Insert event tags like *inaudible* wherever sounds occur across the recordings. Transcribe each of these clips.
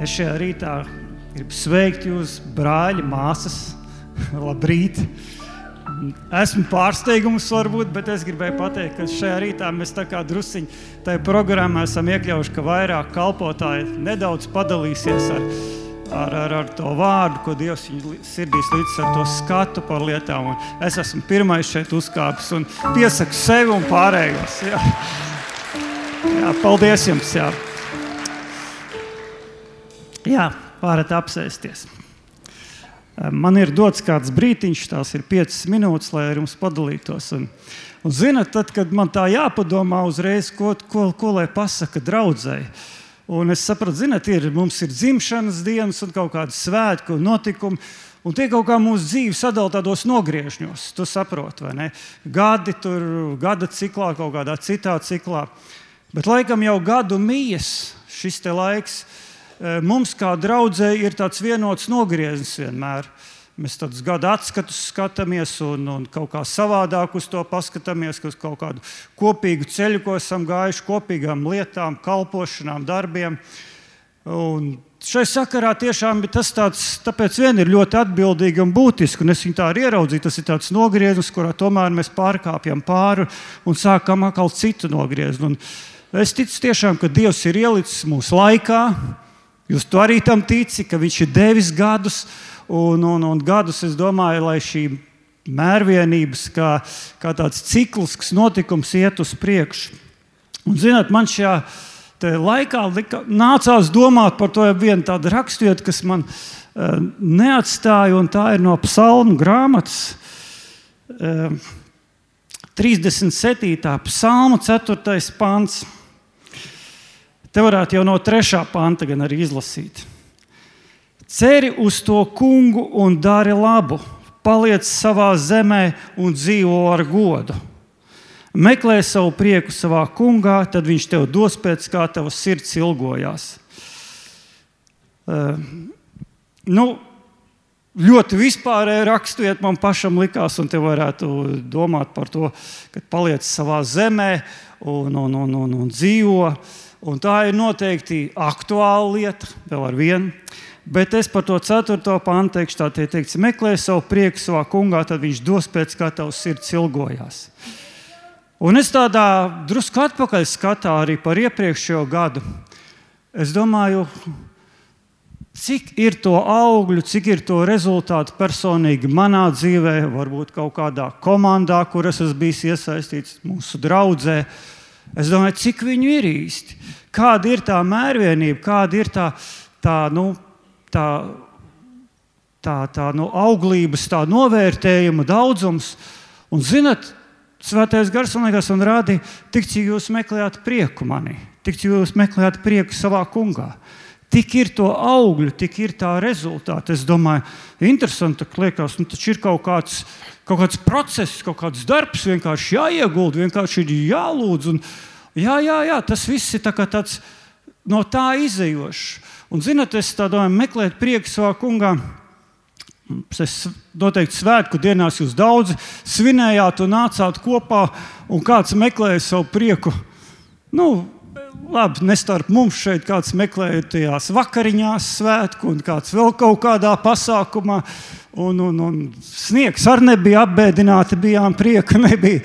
Es šajā rītā gribu sveikt jūs, brāļi, māsas. *laughs* Labrīt! Esmu pārsteigums, varbūt, bet es gribēju pateikt, ka šajā rītā mēs tā kā druskuļi tajā programmā esam iekļaujuši, ka vairāk kalpotāji nedaudz padalīsies ar, ar, ar, ar to vārdu, ko Dievs viņu sirdīs līdz ar to skatu par lietām. Un es esmu pirmais šeit uzkāpis un piesaku sevi un pārējos. Jā, jā paldies jums! Jā. Jā, varat apsēsties. Man ir dots kāds brīdiņš, tās ir piecas minūtes, lai ar jums padalītos. Un, un zinat, tad, kad man tā jāpadomā uzreiz, ko, ko, ko lai pasaka draudzēji. Un es sapratu, zinat, ir, mums ir dzimšanas dienas un kaut kādi svētki un notikumi. Un tie kaut kā mūsu dzīvi sadalīja tādos nogriežņos, tu saproti, vai ne? Gadi tur, gada ciklā, kaut kādā citā ciklā. Bet laikam jau gadu mijas šis laiks Eh, mums, kā draudzē, ir tāds vienots nogrieznis vienmēr. Mēs tādus gadu atskatus skatāmies un, un kaut kā savādāk uz to paskatāmies, uz kaut kādu kopīgu ceļu, ko esam gājuši, kopīgām lietām, kalpošanām, darbiem. Un šai sakarā tiešām tas tāds, tāpēc vien ir ļoti atbildīgi un būtiski. Un es viņu tā arī ieraudzīju. Tas ir tāds nogrieznis, kurā tomēr mēs pārkāpjam pāri un sākam atkal citu nogriezni. Un es ticu tiešām, ka Dievs ir ielicis mūsu laikā Jūs to arī tam tici, ka viņš ir devis gadus, un, un, un gadus es domāju, lai šī mērvienības, kā, kā tāds ciklisks notikums, iet uz priekšu. Un, zināt, man šajā laikā lika, nācās domāt par to vienu tādu raksturvietu, kas man uh, neatstāja, un tā ir no psalmu grāmatas. Uh, 37. psalma 4. pants. Te varētu jau no trešā panta arī izlasīt. Ceri uz to kungu un dari labu, paliec savā zemē un dzīvo ar godu. Meklē savu prieku savā kungā, tad viņš tev dos pēc kā tavs sirds ilgojās. Uh, nu, ļoti vispārēji raksturiet, man pašam likās, un te varētu domāt par to, ka paliec savā zemē un, un, un, un, un dzīvo. Un tā ir noteikti aktuāla lieta, vēl ar vienu. Bet es par to 4. pantu teikšu, tā tie teikts, meklē savu prieku savā kungā, tad viņš dos pēc kā tavs sirds ilgojās. Un es tādā drusku atpakaļ skatā arī par iepriekšējo gadu. Es domāju, cik ir to augļu, cik ir to rezultātu personīgi manā dzīvē, varbūt kaut kādā komandā, kur es esmu bijis iesaistīts, mūsu draudzē Es domāju, cik viņu ir īsti, kāda ir tā mērvienība, kāda ir tā, tā, nu, tā, tā, tā nu, auglības, tā novērtējuma daudzums. Un, zinat, Svētais gars man liekas, un rādīja, tik cik jūs meklējāt prieku manī, tik cik jūs meklējāt prieku savā kungā. Tik ir to augļu, tik ir tā rezultāta. Es domāju, interesanti, ka liekas, nu, taču ir kaut kāds, kaut kāds process, kaut kāds darbs, vienkārši jāiegulda, vienkārši ir jālūdz. Un, jā, jā, jā, tas viss ir tā tāds no tā izējošs. Un, zinot, es domāju, meklēt prieku savā kungā. Es noteikti svētku dienās jūs daudz svinējāt un nācāt kopā, un kāds meklēja savu prieku. Nu, labi, ne starp mums šeit kāds meklēja tajās vakariņās, svētku un kāds vēl kaut kādā pasākumā. Un, un, un sniegs arī nebija apbēdināti, bijām prieka nebija.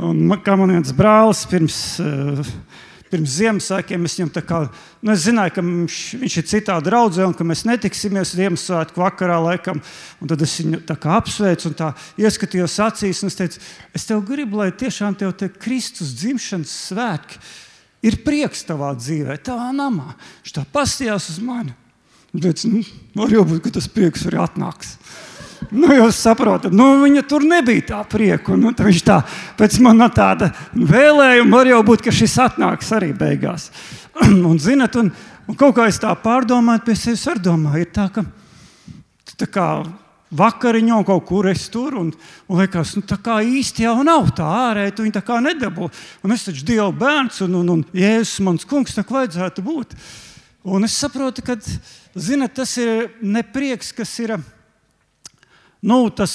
Un, kā man viens brālis pirms, eh, pirms Ziemassvētkiem, es viņam tā kā, nu, zināju, ka viņš, viņš ir citā draudzē un ka mēs netiksimies Ziemassvētku vakarā laikam. Un tad es viņu apsveicu un tā ieskatījos acīs un es teicu, es tev gribu, lai tiešām tev te Kristus dzimšanas svētki ir prieks tavā dzīvē, tavā namā. Viņš tā pastījās uz mani. Teica, nu, var jau būt, ka tas prieks arī atnāks. Nu, jūs saprotat, nu, viņa tur nebija tā prieka. Nu, viņš tā, pēc manas tāda vēlējuma var jau būt, ka šis atnāks arī beigās. *clears throat* un, zinat, un, un kaut kā es tā pārdomāju, pie sevis ar domāju, ir tā, ka tā kā vakariņā kaut kur es tur un, un liekas, nu, tā kā īsti jau nav tā ārēji, tu viņu tā kā nedabū. Un es taču Dieva bērns un, un, un Jēzus mans kungs, tā kā vajadzētu būt. Un es saprotu, ka zinat, tas ir neprieks, kas ir nu, tas,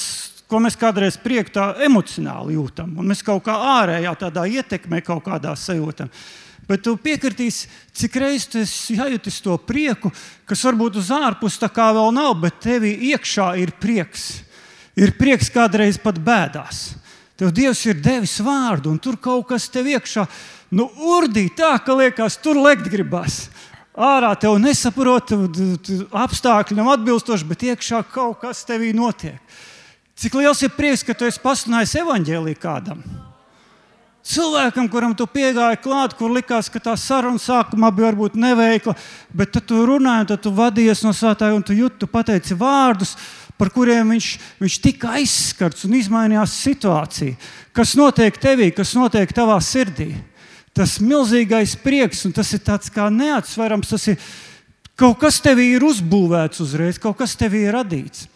ko mēs kādreiz prieku tā emocionāli jūtam. Un mēs kaut kā ārējā tādā ietekmē kaut kādā sajūtam. Bet tu piekritīsi, cik reizes tu sajūti to prieku, kas varbūt uz ārpus tā kā vēl nav, bet tevī iekšā ir prieks. Ir prieks kādreiz pat bēdās. Tev Dievs ir devis vārdu, un tur kaut kas tev iekšā nu, urdī tā, ka liekas, tur lekt gribas. Ārā tev nesaprot, apstākļi nav atbilstoši, bet iekšā kaut kas tevī notiek. Cik liels ir prieks, ka tu esi pasludinājis evaņģēlī kādam? Cilvēkam, kuram tu piegāji klāt, kur likās, ka tā saruna sākumā bija varbūt neveikla, bet tad tu runāji, tad tu vadījies no svētāja un tu jūti, tu pateici vārdus, par kuriem viņš, viņš tika aizskarts un izmainījās situācija. Kas notiek tevī, kas notiek tavā sirdī? Tas milzīgais prieks, un tas ir tāds kā neatsverams, tas ir kaut kas tevī ir uzbūvēts uzreiz, kaut kas tevī ir radīts.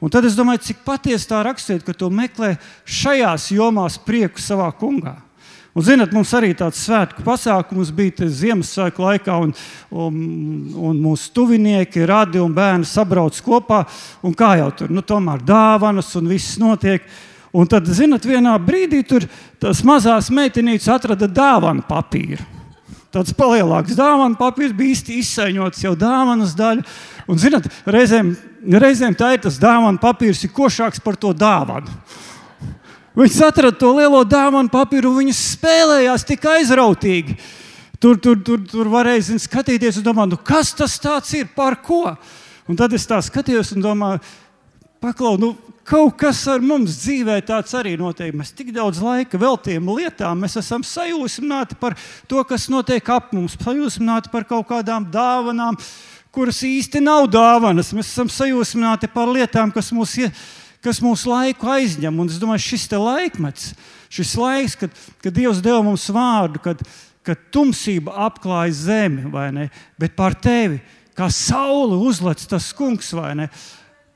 Un tad es domāju, cik patiesi tā rakstīt, ka tu meklē šajās jomās prieku savā kungā. Un, zinot, mums arī tāds svētku pasākums bija Ziemassvētku laikā, un, un, un mūsu tuvinieki, radi un bērni sabrauc kopā. Kā jau tur, nu, tomēr dāvanas un viss notiek. Un tad, zinot, vienā brīdī tur tas mazās meitenītes atrada dāvanu papīru. Tāds palielāks dāvanu papīrs bija īsti izsaiņots jau dāvanas daļa. Un, zinot, reizēm, reizēm tā ir tas dāvana papīrs, ir košāks par to dāvanu. Viņas atrada to lielo dāvanu papīru, viņas spēlējās tik aizrautīgi. Tur, tur, tur, tur varēja zin, skatīties un domāt, nu, kas tas ir, par ko. Un tad es tā skatījos un domāju, paklau, nu, kaut kas ar mums dzīvē tāds arī notiek. Mēs tik daudz laika veltījam lietām, mēs esam sajūsmināti par to, kas notiek ap mums, sajūsmināti par kaut kādām dāvanām, kuras īsti nav dāvanas. Mēs esam sajūsmināti par lietām, kas mūs, kas mūsu laiku aizņem. Un es domāju, šis laikmets, šis laiks, kad, kad Dievs deva mums vārdu, kad, kad tumsība apklāja zemi, bet par tevi, kā saule uzlec tas kungs, vai ne?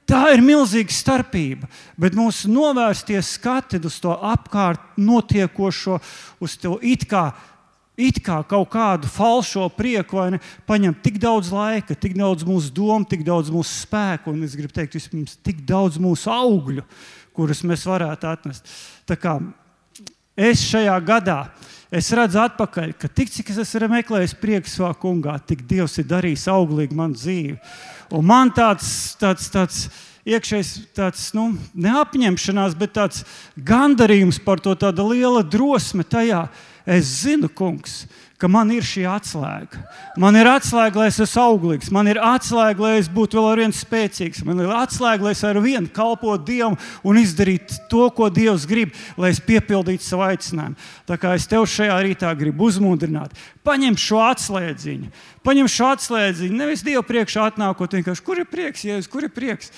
Tā ir milzīga starpība. Bet mūsu novērstie skati uz to apkārt notiekošo, uz to it kā it kā kaut kādu falšo prieku, vai ne, paņem tik daudz laika, tik daudz mūsu domu, tik daudz mūsu spēku, un es gribu teikt, vispirms tik daudz mūsu augļu, kurus mēs varētu atnest. Tā kā es šajā gadā es redzu atpakaļ, ka tik cik es esmu meklējis prieku savā kungā, tik Dievs ir darījis auglīgi man dzīvi. Un man tāds, tāds, tāds iekšējs tāds, nu, neapņemšanās, bet tāds gandarījums par to, tāda liela drosme tajā, ka Es zinu, kungs, ka man ir šī atslēga. Man ir atslēga, lai es esmu auglīgs, man ir atslēga, lai es būtu vēl ar vienu spēcīgs, man ir atslēga, lai es ar vienu kalpotu Dievam un izdarītu to, ko Dievs grib, lai es piepildītu savu aicinājumu. Tā kā es tev šajā rītā gribu uzmundrināt, paņem šo atslēdziņu, paņem šo atslēdziņu, nevis Dievu priekšā atnākot, vienkārši kur ir prieks, Jēzus, kur ir prieks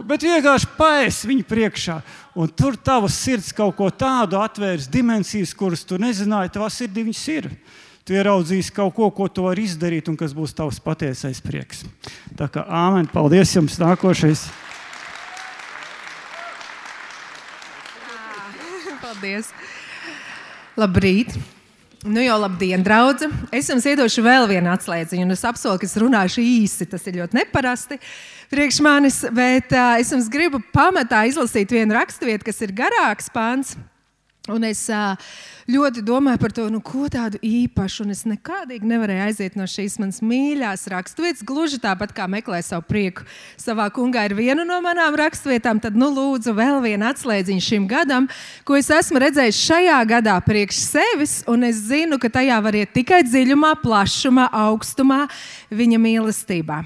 bet vienkārši paēst viņu priekšā. Un tur tavs sirds kaut ko tādu atvērs, dimensijas, kuras tu nezināji, tavā sirdī viņas ir. Tu ieraudzīsi kaut ko, ko tu vari izdarīt, un kas būs tavs patiesais prieks. Tā kā āmen, paldies jums, nākošais. Paldies! Labrīt! Nu jau labdien, draugi! Es jums iedošu vēl vienu atslēdziņu, un es apsolu, ka es runāšu īsi. Tas ir ļoti neparasti. Uh, priekš manis, bet uh, es jums gribu pamatā izlasīt vienu raksturvietu, kas ir garāks pāns. Un es uh, ļoti domāju par to, nu, ko tādu īpašu, un es nekādīgi nevarēju aiziet no šīs manas mīļākās raksturvietas. Gluži tāpat kā meklēju savu prieku savā kungā, ir viena no manām raksturvietām. Tad, nu, lūdzu, vēl vienu atslēdziņu šim gadam, ko es esmu redzējis šajā gadā priekš sevis, un es zinu, ka tajā var iet tikai dziļumā, plašumā, augstumā, viņa mīlestībā.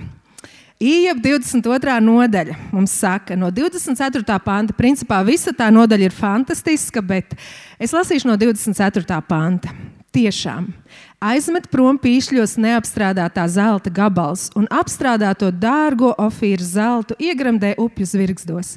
Ieja 22. nodaļa mums saka, no 24. panta. Principā visa tā nodaļa ir fantastiska, bet es lasīšu no 24. panta. Tiešām aizmet prom pīšļos neapstrādātā zelta gabals un apstrādāto dārgo ofīru zeltu iegremdē upju zvirgzdos,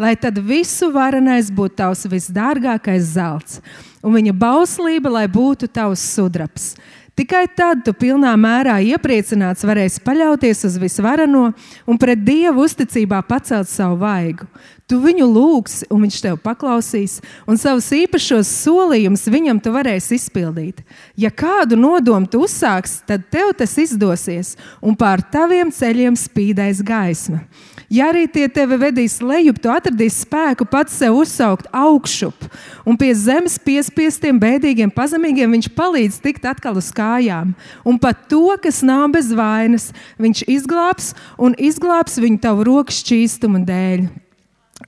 lai tad visu varenais būtu tavs visdārgākais zelts, un viņa bauslība, lai būtu tavs sudraps Tikai tad tu pilnā mērā iepriecināts varēsi paļauties uz visvarano un pret Dievu uzticībā pacelt savu vaigu. Tu viņu lūgsi, un viņš tev paklausīs, un savus īpašos solījumus viņam tu varēsi izpildīt. Ja kādu nodomu tu uzsāksi, tad tev tas izdosies, un pār taviem ceļiem spīdēs gaisma. Ja arī tie tevi vedīs lejup, tu atradīsi spēku pats sev uzsaukt augšup, un pie zemes piespiestiem, bēdīgiem, pazemīgiem viņš palīdz tikt atkal uz kājām. Un pat to, kas nav bez vainas, viņš izglābs un izglābs viņu tavu roku šķīstuma dēļ.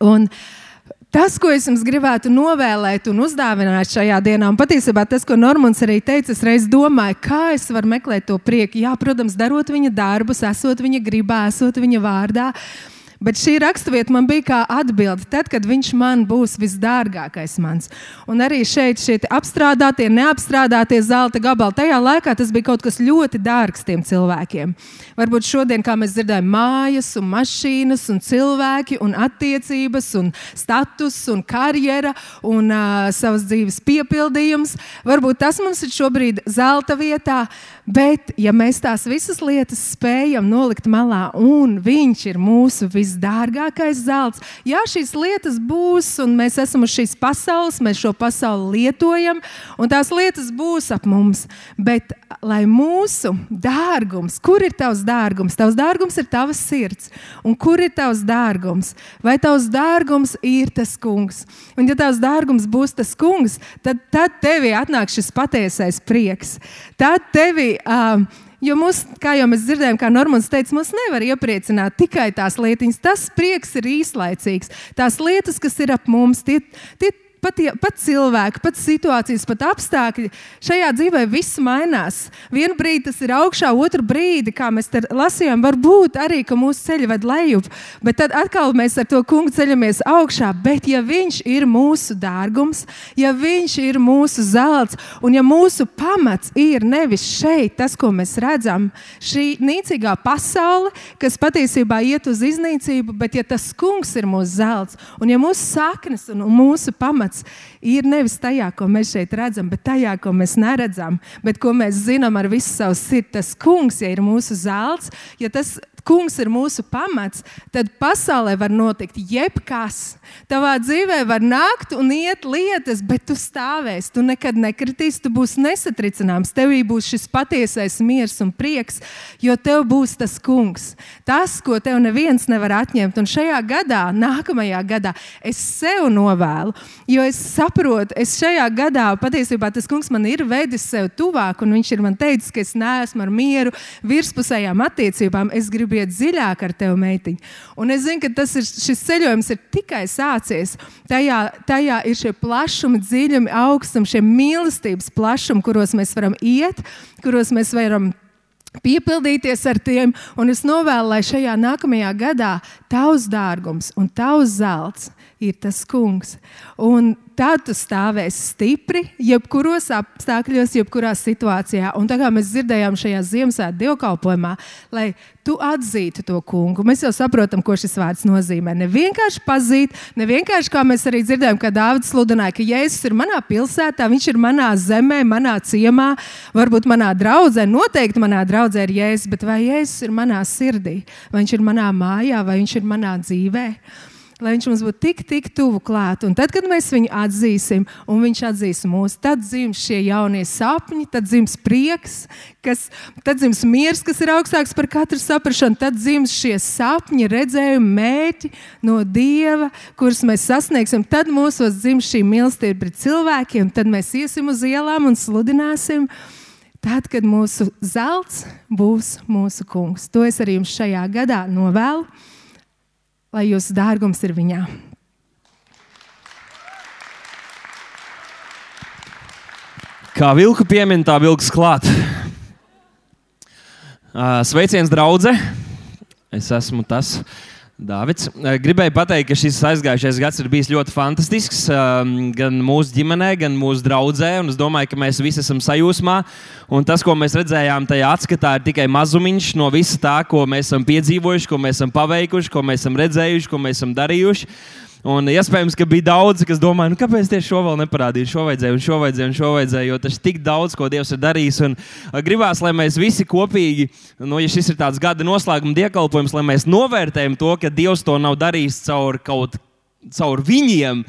Un Tas, ko es jums gribētu novēlēt un uzdāvināt šajā dienā, un patiesībā tas, ko Normons arī teica, es reiz domāju, kā es varu meklēt to prieku. Jā, protams, darot viņa darbus, esot viņa gribā, esot viņa vārdā. Bet šī raksturvieta man bija kā atbilde, tad, kad viņš man būs visdārgākais mans. Un arī šeit šie apstrādātie, neapstrādātie zelta gabali, tajā laikā tas bija kaut kas ļoti dārgs tiem cilvēkiem. Varbūt šodien, kā mēs dzirdējam, mājas, un mašīnas, un cilvēki, un attiecības, un status, un karjera, un uh, savas dzīves piepildījums. Varbūt tas mums ir šobrīd zelta vietā. Bet, ja mēs tās visas lietas spējam nolikt malā, un viņš ir mūsu visdārgākais zelts, jā, šīs lietas būs, un mēs esam uz šīs pasaules, mēs šo pasauli lietojam, un tās lietas būs ap mums. Bet, lai mūsu dārgums, kur ir tavs dārgums? Tavs dārgums ir tavs sirds. Un kur ir tavs dārgums? Vai tavs dārgums ir tas kungs? Un, ja tavs dārgums būs tas kungs, tad, tad tevī atnāk šis patiesais prieks. Tad tevī Um, jo mūs, kā jau mēs dzirdējām, kā Normons teica, mums nevar iepriecināt tikai tās lietas. Tas prieks ir īslaicīgs. Tās lietas, kas ir ap mums, tie, tie pat, pat cilvēki, pat situācijas, pat apstākļi. Šajā dzīvē viss mainās. Vienu brīdi tas ir augšā, otru brīdi, kā mēs lasījām, varbūt arī mūsu ceļi ved lejup. Bet tad atkal mēs ar to kungu ceļamies augšā. Bet, ja viņš ir mūsu dārgums, ja viņš ir mūsu zelts, un ja mūsu pamats ir nevis šeit, tas, ko mēs redzam, šī nīcīgā pasaule, kas patiesībā iet uz iznīcību, bet ja tas kungs ir mūsu zelts, un ja mūsu saknes un mūsu pamats pamats ir nevis tajā, ko mēs šeit redzam, bet tajā, ko mēs neredzam, bet ko mēs zinām ar visu savu sirdi. Tas kungs, ja ir mūsu zelts, ja tas kungs ir mūsu pamats, tad pasaulē var notikt jebkas. Tavā dzīvē var nākt un iet lietas, bet tu stāvēsi, tu nekad nekritīsi, tu būsi nesatricināms. Tevī būs šis patiesais miers un prieks, jo tev būs tas kungs. Tas, ko tev neviens nevar atņemt. Un šajā gadā, nākamajā gadā, es sev novēlu, jo es saprotu, es šajā gadā patiesībā tas kungs man ir vedis sev tuvāk, un viņš ir man teicis, ka es neesmu ar mieru virspusējām attiecībām. Es gribu iet dziļāk ar tevi, meitiņa. Un es zinu, ka tas ir, šis ceļojums ir tikai sācies. Tajā, tajā ir šie plašumi, dziļumi, augstumi, šie mīlestības plašumi, kuros mēs varam iet, kuros mēs varam piepildīties ar tiem. Un es novēlu, lai šajā nākamajā gadā tavs dārgums un tavs zelts ir tas kungs. Un tad tu stāvēsi stipri, jebkuros apstākļos, jebkurā situācijā. Un tā kā mēs dzirdējām šajā Ziemassvētku dievkalpojumā, lai tu atzītu to kungu. Mēs jau saprotam, ko šis vārds nozīmē. Ne vienkārši pazīt, ne vienkārši kā mēs arī dzirdējām, ka Dārvids sludināja, ka Jēzus ir manā pilsētā, viņš ir manā zemē, manā ciemā, varbūt manā draudzē, noteikti manā draudzē ir Jēzus, bet vai Jēzus ir manā sirdī, vai viņš ir manā mājā, vai viņš ir manā dzīvēm lai viņš mums būtu tik, tik tuvu klāt. Un tad, kad mēs viņu atzīsim, un viņš atzīs mūs, tad dzims šie jaunie sapņi, tad dzims prieks, kas, tad dzims miers, kas ir augstāks par katru saprāšanu, tad dzims šie sapņi, redzējumi, mērķi no Dieva, kurus mēs sasniegsim. Tad mūsos dzims šī mīlestība pret cilvēkiem, tad mēs iesim uz ielām un sludināsim. Tad, kad mūsu zelts būs mūsu kungs, to es arī jums šajā gadā novēlu lai jūsu dārgums ir viņā. Kā vilku piemin, tā vilks klāt. Sveiciens, draudzē! Es esmu tas. Dāvids, gribēju pateikt, ka šis aizgājušais gads ir bijis ļoti fantastisks. Gan mūsu ģimenē, gan mūsu draudzē. Es domāju, ka mēs visi esam sajūsmā. Un tas, ko mēs redzējām tajā atskatā, ir tikai mazumiņš no visa tā, ko mēs esam piedzīvojuši, ko mēs esam paveikuši, ko mēs esam redzējuši, ko mēs esam darījuši. Un iespējams, ka bija daudzi, kas domāja, nu, kāpēc tieši šo vēl neparādīju, šo vajadzēja, un šo vajadzēja, un šo vajadzēja, jo tas ir tik daudz, ko Dievs ir darījis. Un gribās, lai mēs visi kopīgi, nu, ja šis ir tāds gada noslēguma diekalpojums, lai mēs novērtējam to, ka Dievs to nav darījis caur kaut caur viņiem.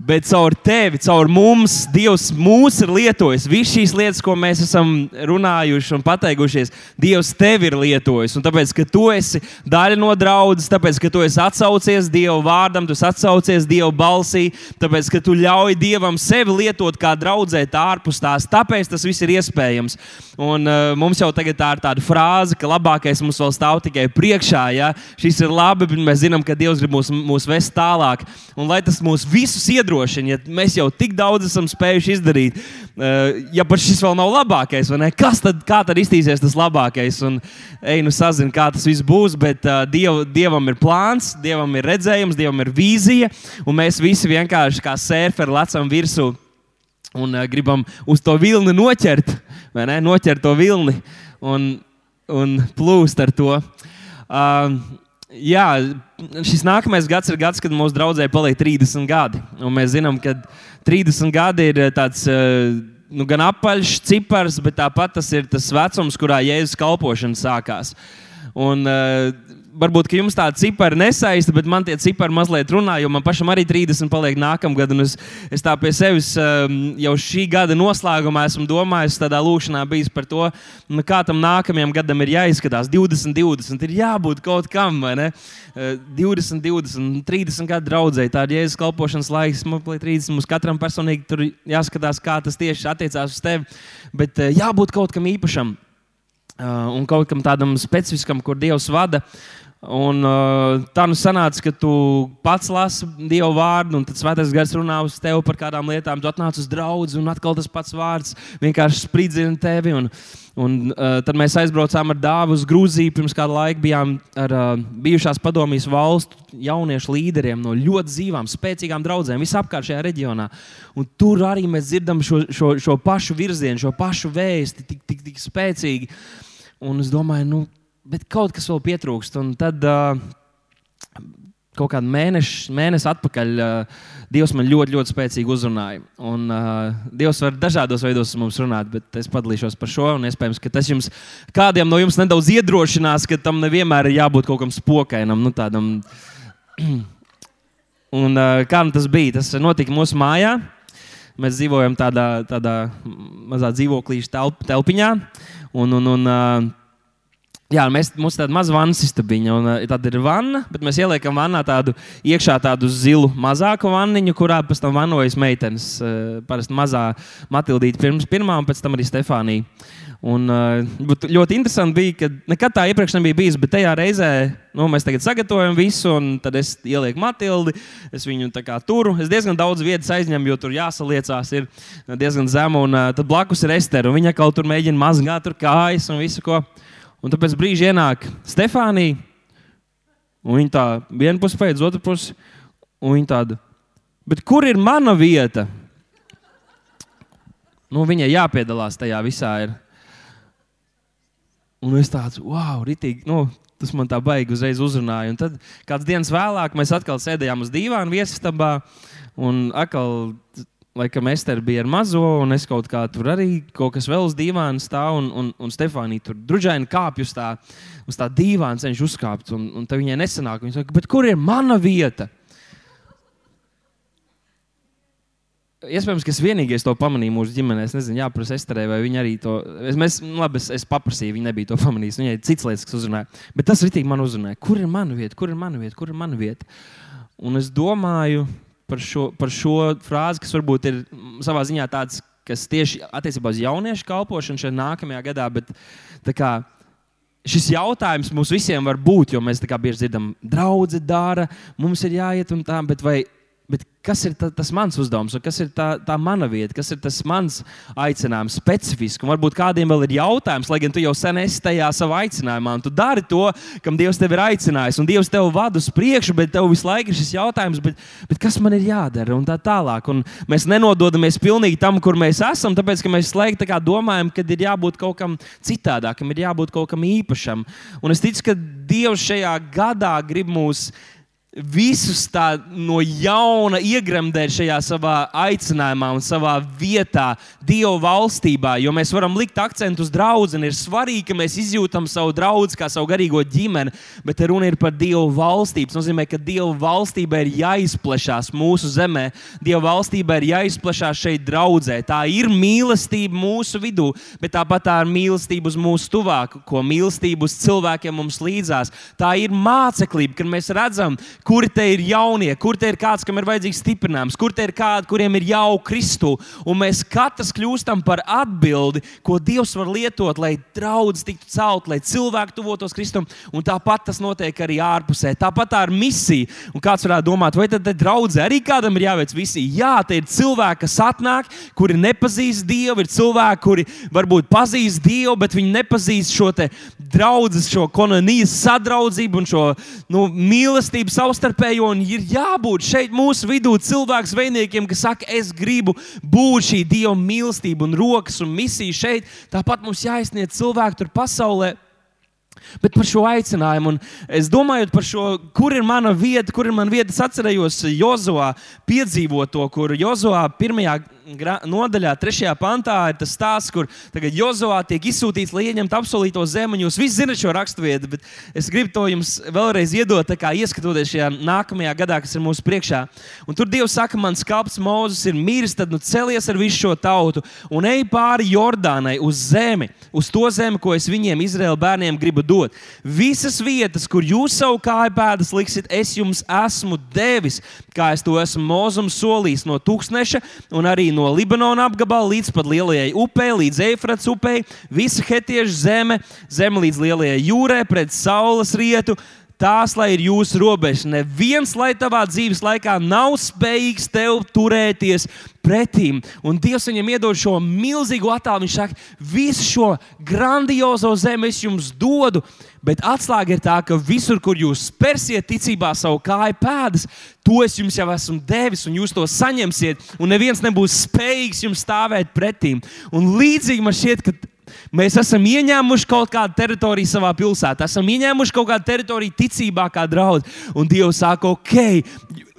Bet caur tevi, caur mums, Dievs mūs ir lietojis. Visas šīs lietas, ko mēs esam runājuši un pateikušies, Dievs tevi ir lietojis. Un tāpēc, ka tu esi daļa no draudzes, tāpēc, ka tu esi atsaucies Dieva vārdam, tu atsaucies Dieva balsī, tāpēc, ka tu ļauj Dievam sevi lietot kā draudzēt ārpus tās. Tāpēc tas viss ir iespējams. Un uh, mums jau tagad tā ir tāda frāze, ka labākais mums vēl stāv tikai priekšā. Ja? Šis ir labi, bet mēs zinām, ka Dievs grib mūs, mūs vest tālāk. Un lai tas mūs visus iedod, iedrošina, ja mēs jau tik daudz esam spējuši izdarīt. Eh, ja pat šis vēl nav labākais, kas tad, tad iztīsies tas labākais? Un, ej, nu sazini, kā tas viss būs, bet uh, diev, Dievam ir plāns, Dievam ir redzējums, Dievam ir vīzija, un mēs visi vienkārši kā sērferi lecam virsū un uh, gribam uz to vilni noķert, vai ne? Noķert to vilni un, un plūst ar to. Uh, jā, šis nākamais gads ir gads, kad mūsu draugai paliek 30 gadi. Un mēs zinām, ka 30 gadi ir eh, tāds. Eh, nu, gan apaļš cipars, bet tāpat tas ir tas vecums, kurā jēzus kalpošana sākās. Un, uh, varbūt jums tāda cipara nesaista, bet man tie cipari mazliet runā, jo man pašam arī 30 paliek nākamgad. Es, es tā pie sevis um, jau šī gada noslēgumā esmu domājis, tādā lūkšanā bijis par to, nu, kā tam nākamajam gadam ir jāizskatās. 20, 20 ir jābūt kaut kam, vai ne? 20, 20, 30 gadu draudzēji. Tā ir jēzus kalpošanas laiks, man liekas, 30. Mums katram personīgi tur jāskatās, kā tas tieši attiecās uz tevi. Bet uh, jābūt kaut kam īpašam. Uh, un kaut kam tādam specifiskam, kur Dievs vada. Uh, Un, uh, tā nu sanāca, ka tu pats lasi Dievu vārdu, un tad Svētais Gars runā uz tevi par kādām lietām. Tu atnāc uz draugu, un atkal tas pats vārds vienkārši spridzina tevi. Un, un, uh, tad mēs aizbraucām ar dāvu uz Grūziju. Pirms kāda laika bijām ar uh, bijušās padomjas valstu jauniešu līderiem no ļoti dzīvām, spēcīgām draudzēm visapkārt šajā reģionā. Un tur arī mēs dzirdam šo, šo, šo pašu virzienu, šo pašu vēsti, tik, tik, tik spēcīgi. Un es domāju, nu, bet kaut kas vēl pietrūkst. Un tad uh, kaut kādu mēnešu, mēnesi atpakaļ uh, Dievs man ļoti, ļoti spēcīgi uzrunāja. Un, uh, Dievs var dažādos veidos mums runāt, bet es padalīšos par šo. Iespējams, ka tas jums kādiem no jums nedaudz iedrošinās, ka tam nevienmēr ir jābūt kaut kam spokainam. Nu, tādam. *clears throat* Un, uh, kā nu tas bija? Tas notika mūsu mājā. Mēs dzīvojam tādā, tādā mazā dzīvoklīša telp, telpiņā. Un, un, un, Jā, mēs, mums ir tāda maza vannas istabiņa, un tad ir vanna, bet mēs ieliekam vannā tādu iekšā tādu zilu mazāku vanniņu, kurā pēc tam vanojas meitenes. Parasti mazā Matildīte pirms pirmā, un pēc tam arī Stefānija. Un, uh, ļoti interesanti bija, ka nekad tā iepriekš nebija bijis, bet tajā reizē nu, mēs tagad sagatavojam visu, un tad es ielieku Matildi, es viņu turu. Es diezgan daudz vietas aizņemu, jo tur jāsaliecās, ir diezgan zemu, un uh, tad blakus ir Ester, un viņa kaut tur mēģina mazgāt tur kājas un visu ko. Un tad pēc brīža ienāk Stefānija, un viņa tā viena puse pēc otru pusi, un viņa tāda, bet kur ir mana vieta? Nu, viņai jāpiedalās tajā visā. Ir. Un es tāds, wow, ritīgi, nu, tas man tā baigi uzreiz uzrunāja. Un tad kāds dienas vēlāk mēs atkal sēdējām uz dīvāna viesistabā, un atkal laikam Ester bija ar mazo, un es kaut kā tur arī kaut kas vēl uz dīvāna stāv, un, un, un Stefānija tur drudžaini kāpj uz tā, uz tā dīvāna, cenšas uzkāpt, un, un tad viņai nesanāk. Viņa saka, bet kur ir mana vieta? Iespējams, ka es vienīgais to pamanīju mūsu ģimenē. Es nezinu, jāprasa Esterē, vai viņa arī to. Es, mēs, nu, labi, es, es paprasīju, viņa nebija to pamanījusi. Viņai cits lietas, kas uzrunāja. Bet tas ritīgi man uzrunāja. Kur ir mana vieta? Kur ir mana vieta? Kur ir mana vieta? Un es domāju, par šo, par šo frāzi, kas varbūt ir savā ziņā tāds, kas tieši attiecībā uz jauniešu kalpošanu šajā nākamajā gadā. Bet, kā, Šis jautājums mums visiem var būt, jo mēs bieži dzirdam, draugi dara, mums ir jāiet un tā, bet vai Bet kas ir ta, tas mans uzdevums, kas ir tā, tā mana vieta, kas ir tas mans aicinājums, specifiski? Un varbūt kādiem vēl ir jautājums, lai gan tu jau sen esi tajā savā aicinājumā, un tu dari to, kam Dievs tevi ir aicinājis, un Dievs tevi vada uz priekšu, bet tev visu laiku ir šis jautājums, bet, bet kas man ir jādara, un tā tālāk. Un mēs nenododamies pilnīgi tam, kur mēs esam, tāpēc ka mēs laikam tā domājam, ka ir jābūt kaut kam citādākam, ir jābūt kaut kam īpašam. Un es ticu, ka Dievs šajā gadā grib mūs visus tā no jauna iegremdēt šajā savā aicinājumā un savā vietā, Dieva valstībā. Jo mēs varam likt akcentu uz draugu, ir svarīgi, ka mēs izjūtam savu draugu kā savu garīgo ģimeni, bet runa ir par Dieva valstību. Tas nozīmē, ka Dieva valstība ir jāizplešās mūsu zemē, Dieva valstība ir jāizplešās šeit draudzē. Tā ir mīlestība mūsu vidū, bet tāpat tā ir mīlestība uz mūsu tuvāko, mīlestība uz cilvēkiem mums līdzās. Tā ir māceklība, kad mēs redzam, kuri te ir jaunie, kur te ir kāds, kam ir vajadzīgs stiprinājums, kur te ir kādi, kuriem ir jau Kristu. Un mēs katrs kļūstam par atbildi, ko Dievs var lietot, lai draudzes tiktu celt, lai cilvēki tuvotos Kristum. Un tāpat tas notiek arī ārpusē. Tāpat tā ir misija. Un kāds varētu domāt, vai tad draudzē arī kādam ir jāveic misija? Jā, tie ir cilvēki, kas atnāk, kuri nepazīst Dievu, ir cilvēki, kuri varbūt pazīst Dievu, bet viņi nepazīst šo draudzes, šo kolonijas sadraudzību un šo nu, mīlestību savstarpējo. Un ir jābūt šeit mūsu vidū cilvēku zvejniekiem, kas saka, es gribu būt šī Dieva mīlestība un rokas un misija šeit. Tāpat mums jāizsniedz cilvēki tur pasaulē. Bet par šo aicinājumu, un es domāju par šo, kur ir mana vieta, kur ir mana vieta. Es atcerējos Jozovā piedzīvot to, kur Jozovā pirmajā nodaļā, trešajā pantā, ir tas stāsts, kur Jozovā tiek izsūtīts, lai ieņemtu apsolīto zemi. Jūs visi zinat šo raksturvietu, bet es gribu to jums vēlreiz iedot, kā ieskatoties šajā nākamajā gadā, kas ir mūsu priekšā. Un tur Dievs saka, mans kalps Mozus ir miris, tad nu celies ar visu šo tautu un ej pāri Jordānai uz zemi, uz to zemi, ko es viņiem, Izraēla bērniem, gribu dot. Visas vietas, kur jūs savu kāju pēdas liksiet, es jums esmu devis, kā es to esmu Mozum solījis no tūkstneša un arī no no Libanona apgabala līdz pat lielajai upei, līdz Eifrats upei, visa hetiešu zeme, zeme līdz lielajai jūrai, pret saules rietu. Tās, lai ir jūsu robeža, neviens, lai tavā dzīves laikā nav spējīgs tev turēties pretīm. Un Dievs viņam iedod šo milzīgo attēlu. Viņš saka, visu šo grandiozo zemi es jums dodu, bet atslēga ir tā, ka visur, kur jūs spērsiet ticībā savu kāju pēdas, to es jums jau esmu devis, un jūs to saņemsiet, un neviens nebūs spējīgs jums stāvēt pretīm. Un līdzīgi man šķiet, ka Mēs esam ieņēmuši kaut kādu teritoriju savā pilsētā, esam ieņēmuši kaut kādu teritoriju ticībā, kā draugs. Un Dievs saka, ok,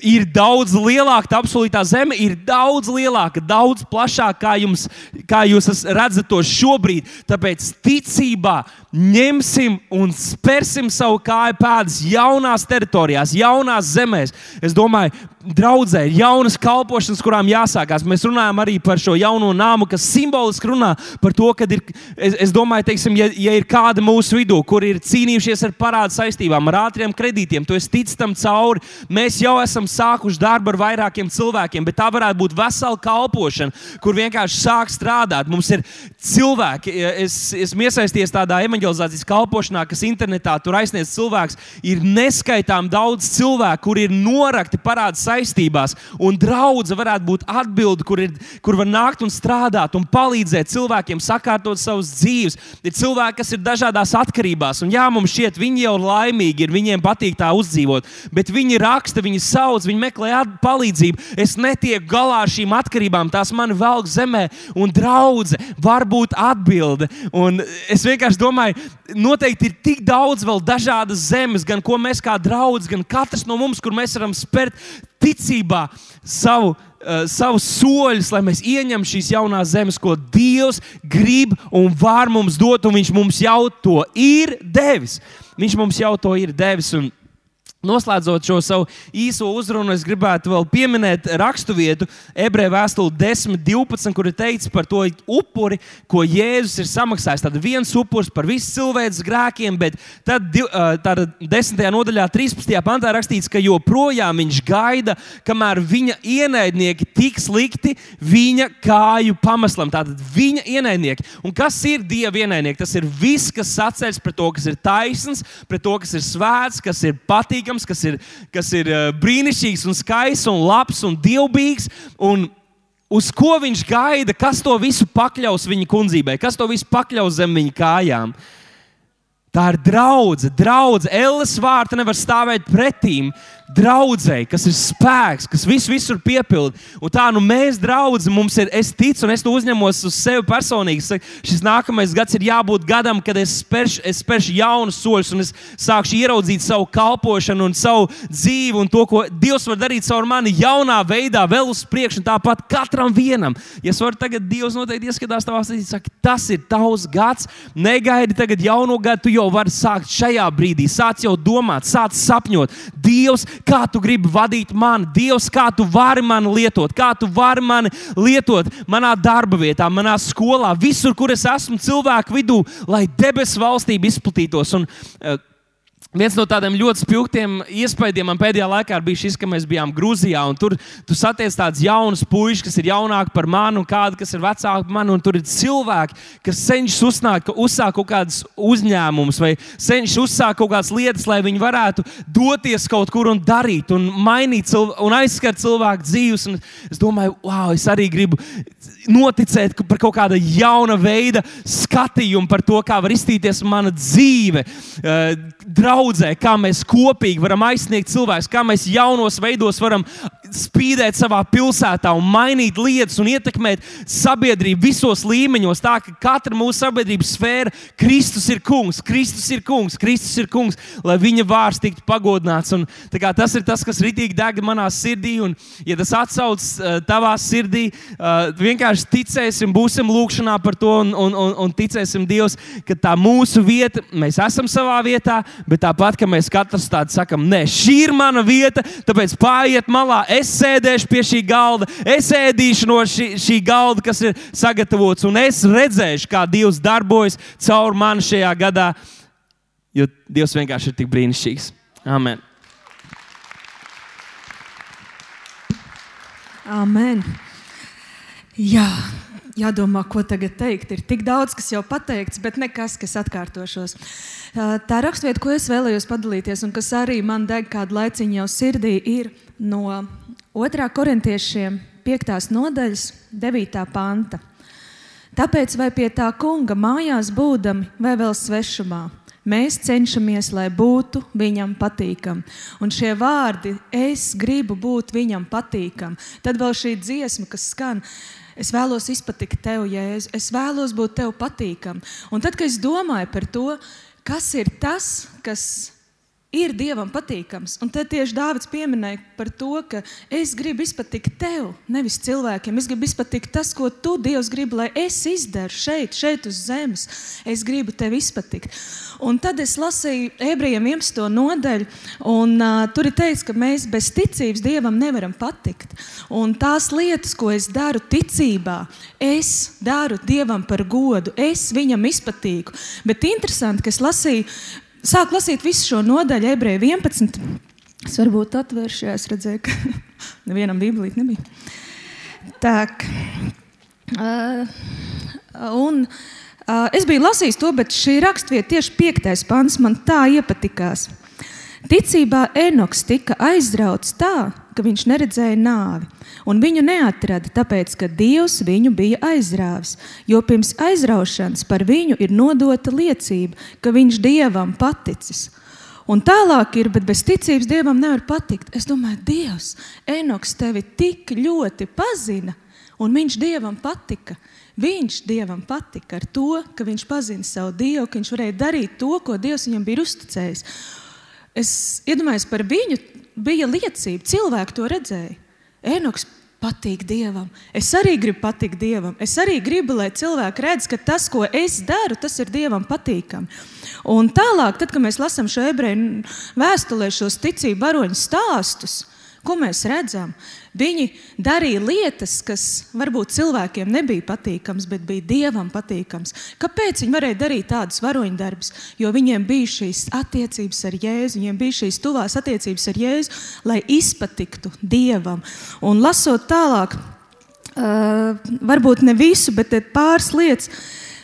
ir daudz lielāka, tā apsolītā zeme ir daudz lielāka, daudz plašāka, kā, jums, kā jūs redzat to šobrīd. Tāpēc ticībā ņemsim un spērsim savu kāju pēdas jaunās teritorijās, jaunās zemēs. Es domāju, draudzē jaunas kalpošanas, kurām jāsākās. Mēs runājam arī par šo jauno nāmu, kas simboliski runā par to, ka ir, es, es domāju, teiksim, ja, ja ir kāda mūsu vidū, kur ir cīnījušies ar parādu saistībām, ar ātriem kredītiem, tu esi ticis tam cauri. Mēs jau esam sākuši darbu ar vairākiem cilvēkiem, bet tā varētu būt vesela kalpošana, kur vienkārši sāk strādāt. Mums ir cilvēki, es esmu iesaistījies tādā evanģelizācijas kalpošanā, kas internetā tur aizsniedz cilvēks. Ir neskaitām daudz cilvēku, kur ir norakti parādu saistībās, un draudzene varētu būt atbilde, kur, ir, kur var nākt un strādāt un palīdzēt cilvēkiem sakārtot savas dzīves. Ir cilvēki, kas ir dažādās atkarībās, un jā, mums šķiet, viņi jau ir laimīgi, ir, viņiem patīk tā uzdzīvot, bet viņi raksta, viņi sauc daudz, viņi meklē palīdzību. Es netieku galā ar šīm atkarībām, tās man velk zemē, un draudzene var būt atbilde. Un es vienkārši domāju, noteikti ir tik daudz vēl dažādas zemes, gan ko mēs kā draugi, gan katrs no mums, kur mēs varam spērt ticībā savu. Uh, savus soļus, lai mēs ieņemtu šīs jaunās zemes, ko Dievs grib un var mums dot, un Viņš mums jau to ir devis. Viņš mums jau to ir devis. Un Noslēdzot šo savu īso uzrunu, es gribētu vēl pieminēt raksturvietu, ebreju vēstuli 10, 12, kur ir teikts par to upuri, ko Jēzus ir samaksājis. Tad viens upuris par visu cilvēces grēkiem, bet tad tādā 10. nodaļā, 13. pantā rakstīts, ka joprojām viņš gaida, kamēr viņa ienaidnieki tiks likti viņa kāju pameslam. Tātad viņa ienaidnieki. Un kas ir Dieva ienaidnieki? Tas ir viss, kas sacēs pret to, kas ir taisns, pret to, kas ir svēts, kas ir patīkams patīkams, kas ir, kas ir eh, brīnišķīgs un skaists un labs un dievbijīgs. Un uz ko viņš gaida, kas to visu pakļaus viņa kundzībai, kas to visu pakļaus zem viņa kājām. Tā ir draudzene, draudzene. Elles vārta nevar stāvēt pretīm draudzēji, kas ir spēks, kas visu visur piepilda. Un tā nu mēs, draugi, mums ir, es ticu, un es to uzņemos uz sevi personīgi. Šis nākamais gads ir jābūt gadam, kad es spēršu, es spēršu jaunus soļus, un es sākšu ieraudzīt savu kalpošanu un savu dzīvi, un to, ko Dievs var darīt caur mani jaunā veidā, vēl uz priekšu, un tāpat katram vienam. Ja es varu tagad, Dievs noteikti ieskatās tavā sirdī, saka, tas ir tavs gads, negaidi tagad jauno gadu, tu jau vari sākt šajā brīdī, sāc jau domāt, sāc sapņot. Dievs, kā tu gribi vadīt mani, Dievs, kā tu vari mani lietot, kā tu vari mani lietot manā darba vietā, manā skolā, visur, kur es esmu cilvēku vidū, lai debesu valstība izplatītos. Un, uh, Viens no tādiem ļoti spilgtiem iespaidiem man pēdējā laikā bija šis, ka mēs bijām Grūzijā. Tur tu satiec tādus jaunus puikas, kas ir jaunāki par mani, un kādi, kas ir vecāki par mani. Tur ir cilvēki, kas cenšas uzsākt, uzsākt kaut kādus uzņēmumus, vai cenšas uzsākt kaut kādas lietas, lai viņi varētu doties kaut kur un darīt, un mainīt cilvēku, un aizskart cilvēku dzīves. Un es domāju, wow, es arī gribu noticēt par kaut kāda jauna veida skatījumu par to, kā var iztīties mana dzīve. Uh, draudzē, kā mēs kopīgi varam aizsniegt cilvēkus, kā mēs jaunos veidos varam spīdēt savā pilsētā un mainīt lietas un ietekmēt sabiedrību visos līmeņos. Tā ka katra mūsu sabiedrības sfēra, Kristus ir kungs, Kristus ir kungs, Kristus ir kungs, lai viņa vārds tiktu pagodināts. Un, tas ir tas, kas ritīgi deg manā sirdī. Un, ja tas atsaucas uh, tavā sirdī, uh, vienkārši ticēsim, būsim lūgšanā par to un, un, un, un ticēsim Dievs, ka tā mūsu vieta, mēs esam savā vietā, bet tā tāpat, ka mēs katrs tādu sakam, nē, šī ir mana vieta, tāpēc pāriet malā. Es sēdēšu pie šī galda, es ēdīšu no šī, šī galda, kas ir sagatavots, un es redzēšu, kā Dievs darbojas caur mani šajā gadā, jo Dievs vienkārši ir tik brīnišķīgs. Amen. Amen. Jā, jādomā, ko tagad teikt. Ir tik daudz, kas jau pateikts, bet nekas, kas atkārtošos. Tā raksturvieta, ko es vēlējos padalīties, un kas arī man deg kādu laiciņu jau sirdī, ir no 2. korintiešiem 5. nodaļas, 9. panta. Tāpēc vai pie tā kunga mājās būdami, vai vēl svešumā, mēs cenšamies, lai būtu viņam patīkami. Un šie vārdi, es gribu būt viņam patīkam, tad vēl šī dziesma, kas skan. Es vēlos izpatikt tev, Jēzu. Es vēlos būt tev patīkam. Un tad, kad es domāju par to, kas ir tas, kas ir dievam patīkams. Un tad tieši Dārvids pieminēja par to, ka es gribu izpatikt tev, nevis cilvēkiem. Es gribu izpatikt tas, ko tu, Dievs, gribi, lai es izdaru šeit, šeit uz zemes. Es gribu tev izpatikt. Un tad es lasīju ebrejiem 11. nodaļu, un uh, tur ir teikts, ka mēs bez ticības Dievam nevaram patikt. Un tās lietas, ko es daru ticībā, es daru Dievam par godu, es viņam izpatīku. Bet interesanti, ka es lasīju sāku lasīt visu šo nodaļu, ebreju 11. Es varbūt atvēršu, ja es redzēju, ka *laughs* nevienam bībelīt nebija. Tā, uh, un uh, es biju lasījis to, bet šī rakstvieta, tieši piektais pants, man tā iepatikās. Ticībā Enoks tika aizrauts tā, ka viņš neredzēja nāvi, un viņu neatrada, tāpēc, ka Dievs viņu bija aizrāvis. Jo pirms aizraušanas par viņu ir nodota liecība, ka viņš Dievam paticis. Un tālāk ir, bet bez ticības Dievam nevar patikt. Es domāju, Dievs, Enoks tevi tik ļoti pazina, un viņš Dievam patika. Viņš Dievam patika ar to, ka viņš pazina savu Dievu, ka viņš varēja darīt to, ko Dievs viņam bija uzticējis. Es iedomājos par viņu, bija liecība, cilvēki to redzēja. Enoks patīk Dievam. Es arī gribu patikt Dievam. Es arī gribu, lai cilvēki redz, ka tas, ko es daru, tas ir Dievam patīkami. Un tālāk, tad, kad mēs lasām šo ebreju vēstulē, šos ticību varoņu stāstus, Ko mēs redzam? Viņi darīja lietas, kas varbūt cilvēkiem nebija patīkamas, bet bija dievam patīkamas. Kāpēc viņi varēja darīt tādus varoņdarbus? Jo viņiem bija šīs attiecības ar Jēzu, viņiem bija šīs tuvās attiecības ar Jēzu, lai izpatiktu dievam. Un lasot tālāk, uh, varbūt ne visu, bet pāris lietas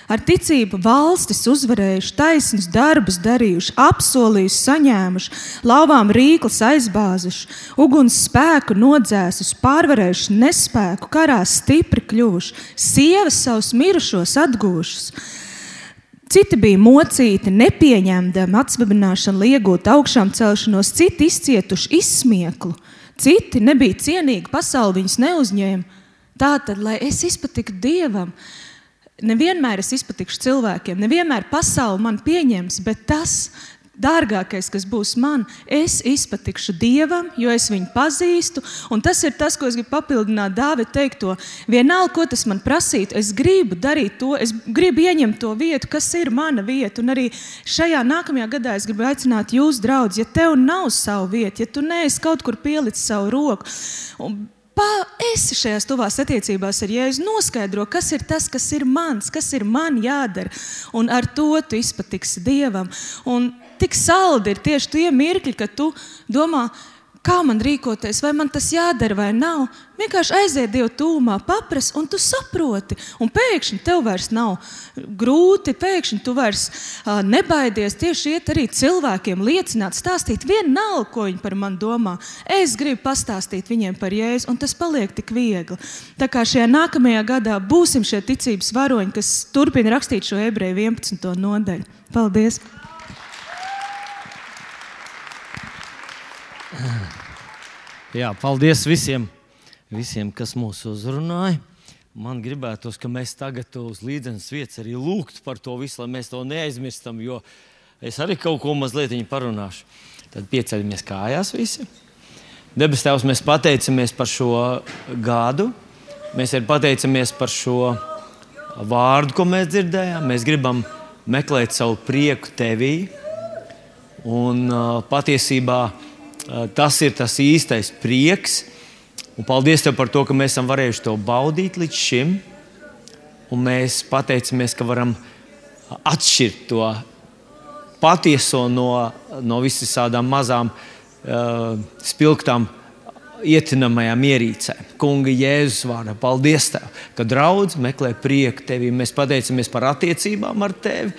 ar ticību valstis uzvarējuši, taisnus darbus darījuši, apsolījuši, saņēmuši, lauvām rīklis aizbāzuši, uguns spēku nodzēsuši, pārvarējuši nespēku, karā stipri kļuvuši, sievas savus mirušos atgūšas. Citi bija mocīti, nepieņemdami atsvabināšanu, lai iegūtu augšām celšanos, citi izcietuši izsmieklu, citi nebija cienīgi, pasauli viņus neuzņēma. Tā tad, lai es izpatiktu Dievam, nevienmēr es izpatikšu cilvēkiem, nevienmēr pasauli man pieņems, bet tas, Dārgākais, kas būs man, es izpatikšu Dievam, jo es viņu pazīstu. Un tas ir tas, ko es gribu papildināt Dāvida teikto. Vienalga, ko tas man prasītu, es gribu darīt to, es gribu ieņemt to vietu, kas ir mana vieta. Un arī šajā nākamajā gadā es gribu aicināt jūs, draugi, ja tev nav savu vietu, ja tu neesi kaut kur pielicis savu roku. Un, esi šajās tuvās attiecībās ar Jēzu, noskaidro, kas ir tas, kas ir mans, kas ir man jādara. Un ar to tu izpatiksi Dievam. Un tik saldi ir tieši tie mirkļi, kad tu domā, kā man rīkoties, vai man tas jādara vai nav. Vienkārši aiziet Dievu tūmā, paprasti, un tu saproti. Un pēkšņi tev vairs nav grūti, pēkšņi tu vairs uh, nebaidies tieši iet arī cilvēkiem, liecināt, stāstīt vienalga, ko viņi par mani domā. Es gribu pastāstīt viņiem par Jēzu, un tas paliek tik viegli. Tā kā šajā nākamajā gadā būsim šie ticības varoņi, kas turpina rakstīt šo ebreju 11. nodaļu. Paldies! Jā, paldies visiem, visiem, kas mūs uzrunāja. Man gribētos, ka mēs tagad uz līdzenas vietas arī lūgtu par to visu, lai mēs to neaizmirstam, jo es arī kaut ko mazliet parunāšu. Tad pieceļamies kājās visi. Debes Tēvs, mēs pateicamies par šo gadu. Mēs arī pateicamies par šo vārdu, ko mēs dzirdējām. Mēs gribam meklēt savu prieku Tevī. Un uh, patiesībā tas ir tas īstais prieks. Un paldies Tev par to, ka mēs esam varējuši to baudīt līdz šim. Un mēs pateicamies, ka varam atšķirt to patieso no, no visām mazām, uh, spilgtām, ietinamajām ierīcēm. Kunga Jēzus vārdā. Paldies Tev, ka draudz meklē prieku Tevī. Mēs pateicamies par attiecībām ar Tevi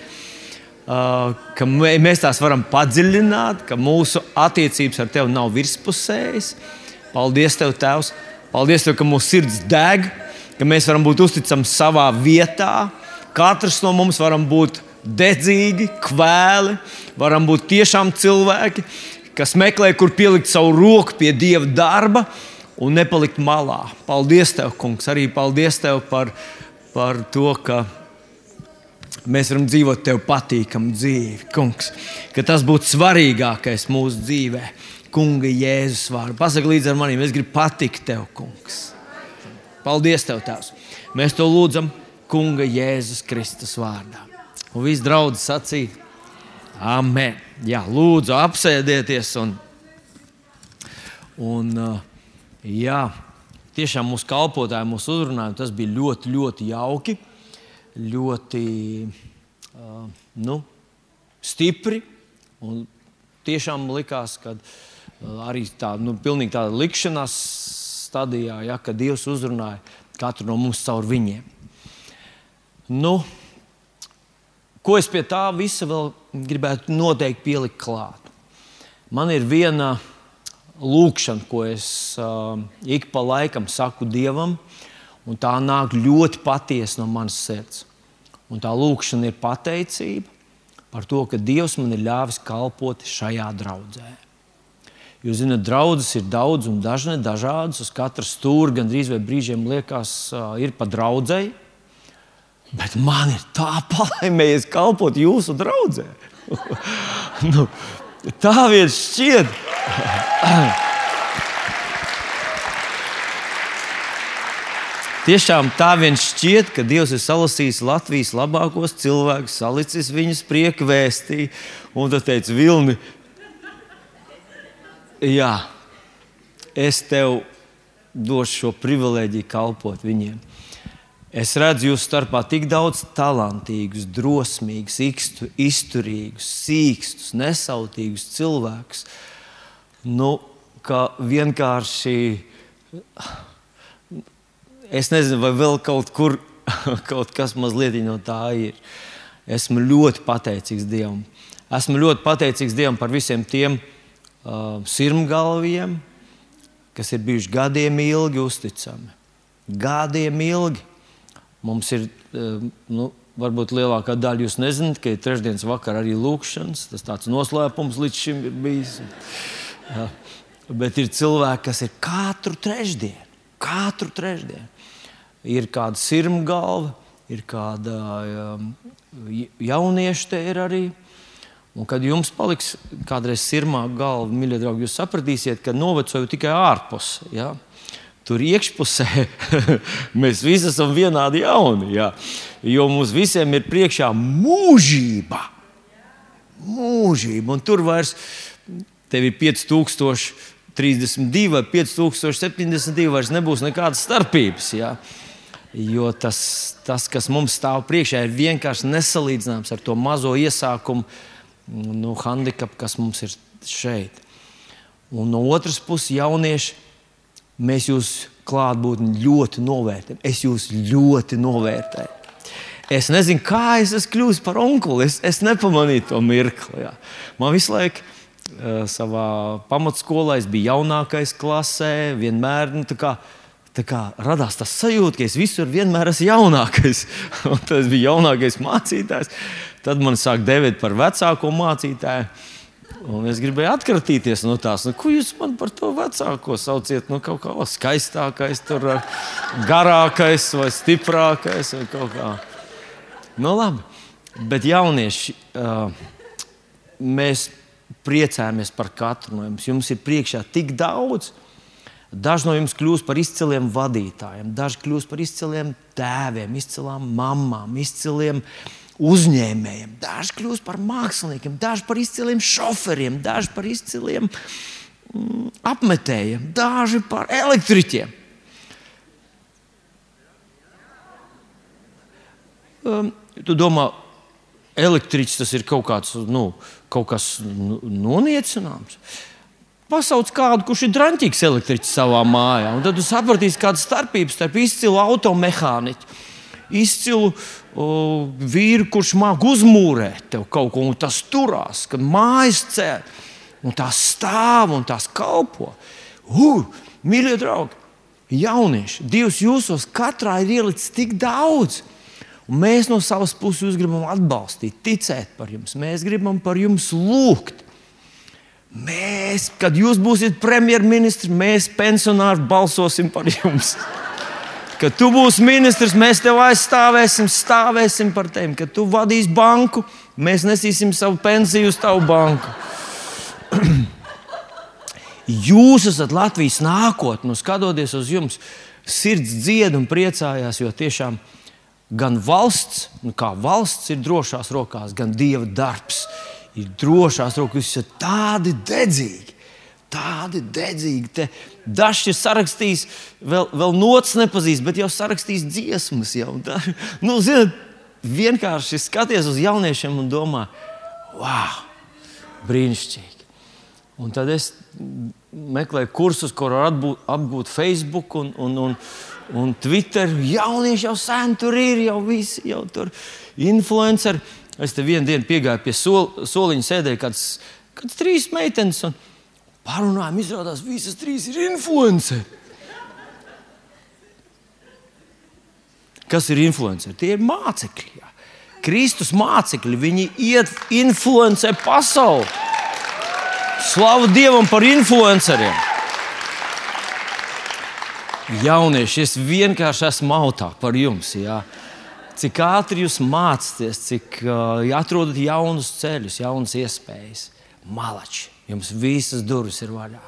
ka mēs tās varam padziļināt, ka mūsu attiecības ar Tevi nav virspusējas. Paldies, Tev, Tēvs! Paldies, tev, ka mūsu sirds deg, ka mēs varam būt uzticami savā vietā. Katrs no mums varam būt dedzīgi, kvēli, varam būt tiešām cilvēki, kas meklē, kur pielikt savu roku pie Dieva darba un nepalikt malā. Paldies, Tev, Kungs! Arī paldies Tev par, par to, ka mēs varam dzīvot tev patīkamu dzīvi, kungs. Ka tas būtu svarīgākais mūsu dzīvē, kunga Jēzus vārdu. Pasaki līdzi ar maniem, es gribu patikt tev, kungs. Paldies, tev, Tēvs. Mēs to lūdzam kunga Jēzus Kristus vārdā. Un viss draudzes sacīja, Amen. Jā, lūdzu, apsēdieties. Un, un, jā, tiešām mūsu kalpotāji mūs uzrunāja. Tas bija ļoti, ļoti jauki ļoti uh, nu, stipri. Tiešām likās, ka uh, arī tā, nu, tāda likšanās stadijā, ja, kad Dievs uzrunāja katru no mums caur viņiem. Nu, ko es pie tā visa vēl gribētu noteikti pielikt klāt? Man ir viena lūkšana, ko es uh, ik pa laikam saku Dievam, un tā nāk ļoti patiesi no manas sirds. Un tā lūkšana ir pateicība par to, ka Dievs man ir ļāvis kalpot šajā draudzē. Jūs zināt, draudzes ir daudz un dažne, dažādas. Uz katra stūra gandrīz vai brīžiem liekas, ir pa draudzēji. Bet man ir tā *laughs* palaimējies kalpot jūsu draudzē. *laughs* nu, tā vien šķiet. *clears throat* Tiešām tā vien šķiet, ka Dievs ir salasījis Latvijas labākos cilvēkus, salicis viņus prieka vēstī. Un tad teica, Vilni, jā, es tev došu šo privilēģiju kalpot viņiem. Es redzu jūsu starpā tik daudz talantīgus, drosmīgus, ikstu, izturīgus, sīkstus, nesautīgus cilvēkus, nu, ka vienkārši es nezinu, vai vēl kaut kur *laughs* kaut kas mazliet no tā ir. Esmu ļoti pateicīgs Dievam. Esmu ļoti pateicīgs Dievam par visiem tiem uh, sirmgalviem, kas ir bijuši gadiem ilgi uzticami. Gadiem ilgi. Mums ir uh, nu, varbūt lielākā daļa jūs nezināt, ka ir trešdienas vakarā arī lūkšanas. Tas tāds noslēpums līdz šim ir bijis. Jā. Bet ir cilvēki, kas ir katru trešdienu, katru trešdienu. Ir kāda sirma galva, ir kāda um, jaunieša te ir arī. Un kad jums paliks kādreiz sirmā galva, mīļie draugi, jūs sapratīsiet, ka novecoju tikai ārpus. Ja? Tur iekšpusē *laughs* mēs visi esam vienādi jauni. Ja? Jo mums visiem ir priekšā mūžība. Mūžība. Un tur vairs tev ir 5032 vai 5072, vairs nebūs nekādas starpības. Ja? Jo tas, tas, kas mums stāv priekšā, ir vienkārši nesalīdzināms ar to mazo iesākumu nu, handikapu, kas mums ir šeit. Un no otras puses, jaunieši, mēs jūs klātbūtni ļoti novērtējam. Es jūs ļoti novērtēju. Es nezinu, kā es esmu kļuvis par onkuli. Es, es nepamanīju to mirkli. Jā. Man visu laiku uh, savā pamatskolā es biju jaunākais klasē, vienmēr nu, radās tas sajūta, ka es visur vienmēr esmu jaunākais. *laughs* tas bija jaunākais mācītājs. Tad man sāk devēt par vecāko mācītāju. Un es gribēju atkratīties no tās, nu, ko jūs man par to vecāko sauciet. Nu, kaut kā skaistākais, tur, garākais vai stiprākais. Vai kaut kā. nu, labi. Bet jaunieši, mēs priecājamies par katru no jums. Jums ir priekšā tik daudz. Daži no jums kļūst par izciliem vadītājiem, daži kļūst par izciliem tēviem, izcilām mamām, izciliem uzņēmējiem, daži kļūst par māksliniekiem, daži par izciliem šoferiem, daži par izciliem mm, apmetējiem, daži par elektriķiem. Um, tu domā, elektriķis tas ir kaut, kāds, nu, kaut kas nu, noniecināms. Pasauc kādu, kurš ir drāmīgs elektriķis savā mājā, un tad tu sapratīsi, kāda starpība starp izcilu automehāniķu izcilu o, vīru, kurš māca uzmūrēt kaut ko, un tas turās, kad mājas cēl, un tās stāv un tās kalpo. Uh, mīļie draugi, jaunieši, Dievs jūsos katrā ir ielicis tik daudz. Un mēs no savas puses gribam atbalstīt, ticēt par jums. Mēs gribam par jums lūgt. Mēs, kad jūs būsiet premjerministrs, mēs pensionāri balsosim par jums. Kad tu būsi ministrs, mēs tev aizstāvēsim, stāvēsim par tevi. Kad tu vadīsi banku, mēs nesīsim savu pensiju uz tavu banku. *clears throat* Jūs esat Latvijas nākotne, skatoties uz jums, sirds dzied un priecājās, jo tiešām gan valsts, nu kā valsts ir drošās rokās, gan dieva darbs ir drošās rokās. Jūs esat tādi dedzīgi, tādi dedzīgi. Te Dažs ir sarakstījis, vēl, vēl nots nepazīst, bet jau sarakstījis dziesmas. Jau. Da, nu, zināt, vienkārši skaties uz jauniešiem un domā, wow, brīnišķīgi. Un tad es meklēju kursus, kur var atbūt, apgūt Facebook un, un, un, un Twitter. Jaunieši jau sen tur ir, jau visi jau tur influenceri. Es te vienu dienu piegāju pie sol, soliņa, sēdēju kāds, kāds trīs meitenes. Un, Parunājām, izrādās, visas trīs ir influenceri. Kas ir influenceri? Tie ir mācekļi. Jā. Kristus mācekļi, viņi iet influencē pasauli. Slavu Dievam par influenceriem! Jaunieši, es vienkārši esmu autā par jums. Jā. Cik ātri jūs mācāties, cik uh, atrodat jaunus ceļus, jaunas iespējas, malači. Jums visas durvis ir vaļā.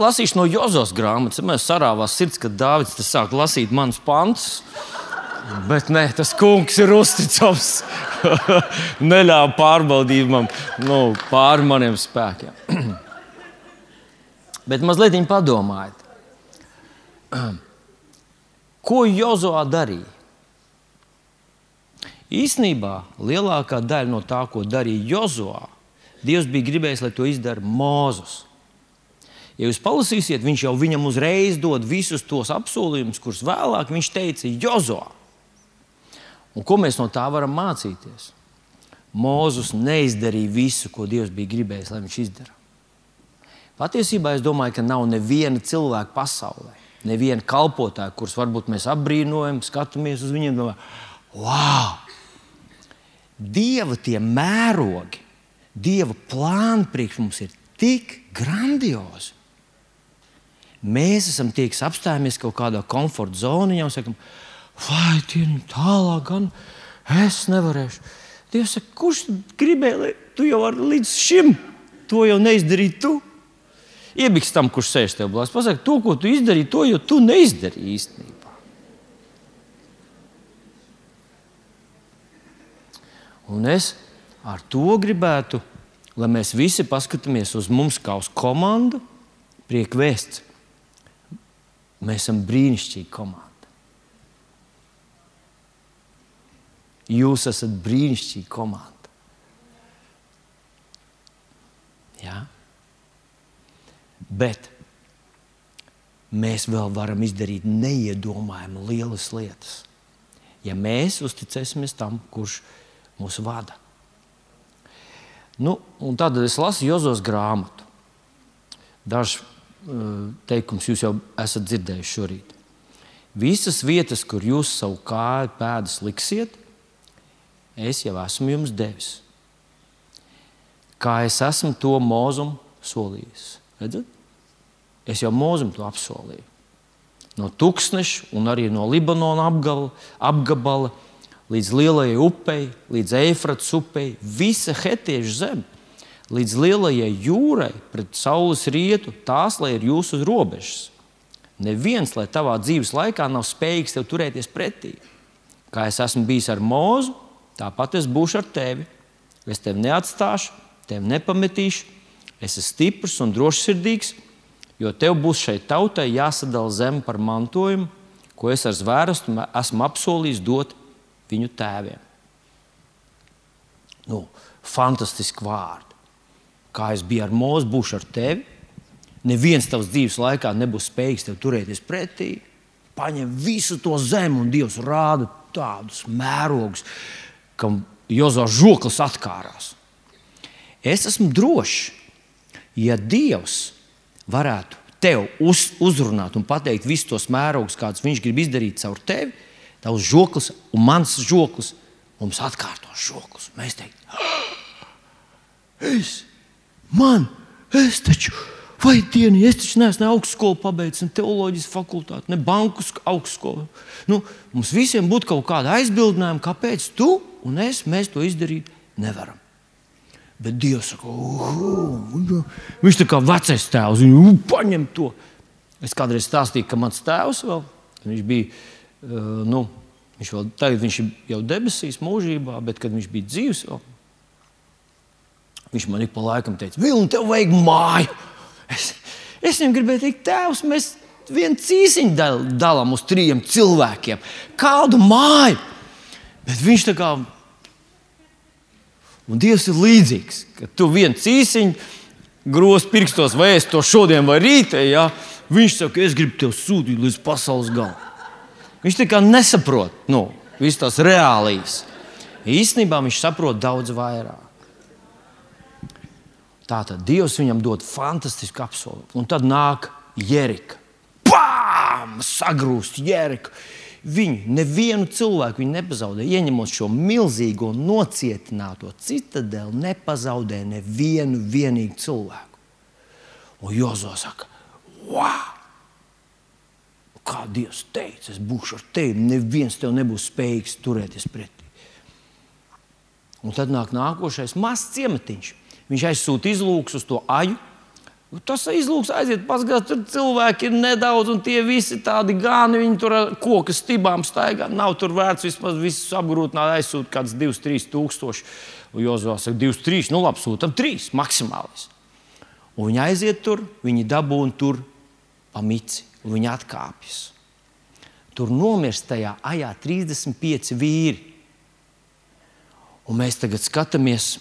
Lasīšu no Jozos grāmatas. Mēs sarāvās sirds, kad Dārvids sāk lasīt manus pantus. Bet nē, tas kungs ir uzticams. *laughs* Neļāva pārbaudījumam nu, pāri maniem spēkiem. *clears throat* Bet mazliet padomājiet, *clears throat* ko Jozo darīja? Īsnībā lielākā daļa no tā, ko darīja Jozovā, Dievs bija gribējis, lai to izdara Mozus. Ja jūs palasīsiet, viņš jau viņam uzreiz dod visus tos apsolījumus, kurus vēlāk viņš teica Jozovā. Un ko mēs no tā varam mācīties? Mozus neizdarīja visu, ko Dievs bija gribējis, lai viņš izdarītu. Patiesībā es domāju, ka nav neviena cilvēka pasaulē, nevienu kalpotāju, kurus varbūt mēs apbrīnojam, skatāmies uz viņiem, domājam, wow! Dieva tie mērogi, Dieva plāni priekš mums ir tik grandiozi. Mēs esam tie, kas apstājamies kaut kādā komforta zonā un sakām, vai tie ir tālāk, gan es nevarēšu. Dievs saka, kurš gribēja, lai tu jau vari līdz šim to jau neizdarīt? Iebiks tam, kurš sēž tev blakus. Pasaka, to, ko tu izdarīji, to jau tu neizdarīji īstenībā. Un es ar to gribētu, lai mēs visi paskatāmies uz mums kā uz komandu, prieku vēsts. Mēs esam brīnišķīga komanda. Jūs esat brīnišķīga komanda. Ja? Bet mēs vēl varam izdarīt neiedomājami lielas lietas, ja mēs uzticēsimies tam, kurš mūs vada. Nu, tad es lasu Jozos grāmatu. Dažs uh, teikums jūs jau esat dzirdējuši šorīt. Visas vietas, kur jūs savu kāju pēdas liksiet, es jau esmu jums devis. Kā es esmu to mūzumu solījis. Redzat? Es jau mūzum to apsolīju. No tūkstneša un arī no Libanona apgabala, apgabala līdz lielajai upei, līdz Eifratas upei, visa hetiešu zeme, līdz lielajai jūrai, pret saules rietu, tās lai ir jūsu robežas. Neviens, lai tavā dzīves laikā nav spējīgs tev turēties pretī. Kā es esmu bijis ar mūzu, tāpat es būšu ar tevi. Es tevi neatstāšu, tevi nepametīšu. Es esmu stiprs un drošsirdīgs, jo tev būs šai tautai jāsadala zeme par mantojumu, ko es ar zvērestu esmu apsolījis dot viņu tēviem. Nu, fantastiski vārdi. Kā es biju ar mūzu, būšu ar tevi. Neviens tavs dzīves laikā nebūs spējīgs tev turēties pretī. Paņem visu to zemi, un Dievs rāda tādus mērogus, kam Jozo žoklis atkārās. Es esmu drošs, ja Dievs varētu tev uz, uzrunāt un pateikt visus tos mērogus, kādus viņš grib izdarīt caur tevi, tavs žoklis un mans žoklis mums atkārtos žoklis. Mēs teiktu, es, man, es taču. Vai dienu, es taču neesmu ne augstskolu pabeidzis, ne teoloģijas fakultāti, ne banku augstskolu. Nu, mums visiem būtu kaut kāda aizbildinājuma, kāpēc tu un es to izdarīt nevaram. Bet Dievs saka, uh, viņš ir kā vecais tēvs, viņš paņem to. Es kādreiz stāstīju, ka mans tēvs vēl, viņš bija Eh, nu, viņš vēl tagad viņš ir jau debesīs, mūžībā, bet kad viņš bija dzīves, vēl, viņš man ik pa laikam teica, Vilni, tev vajag māju. Es, es viņam gribēju teikt, tēvs, mēs vienu cīsiņu dal, dalām uz trījiem cilvēkiem. Kādu māju? Bet viņš tā kā. Un Dievs ir līdzīgs, ka tu vienu cīsiņu grozs pirkstos, vai es to šodien vai rītā. Ja? Viņš saka, es gribu tevi sūtīt līdz pasaules galam. Viņš tā kā nesaprot nu, visas tās reālijas. Īstenībā viņš saprot daudz vairāk. Tātad Dievs viņam dod fantastisku apsolījumu. Un tad nāk Jerika. Pām! Sagrūst Jerika. Viņu nevienu cilvēku viņi nepazaudē. Ieņemot šo milzīgo nocietināto citadeli, nepazaudē nevienu vienīgu cilvēku. Un Jozo saka, wow! kā Dievs teica, es būšu ar tevi. Neviens tev nebūs spējīgs turēties pretī. Un tad nāk nākošais mazs ciematiņš. Viņš aizsūta izlūks uz to aju. Tas izlūks aiziet, paskatās, tur cilvēki ir nedaudz, un tie visi tādi gāni, viņi tur ar koku stībām staigā. Nav tur vērts vismaz visus apgrūtināt, aizsūtīt kaut kādus 2-3 tūkstošus. Jozovs saka, 2-3, nu labi, sūtam 3 maksimālis. Un viņi aiziet tur, viņi dabūna tur pa mici un viņi atkāpjas. Tur nomirst tajā ajā 35 vīri. Un mēs tagad skatāmies,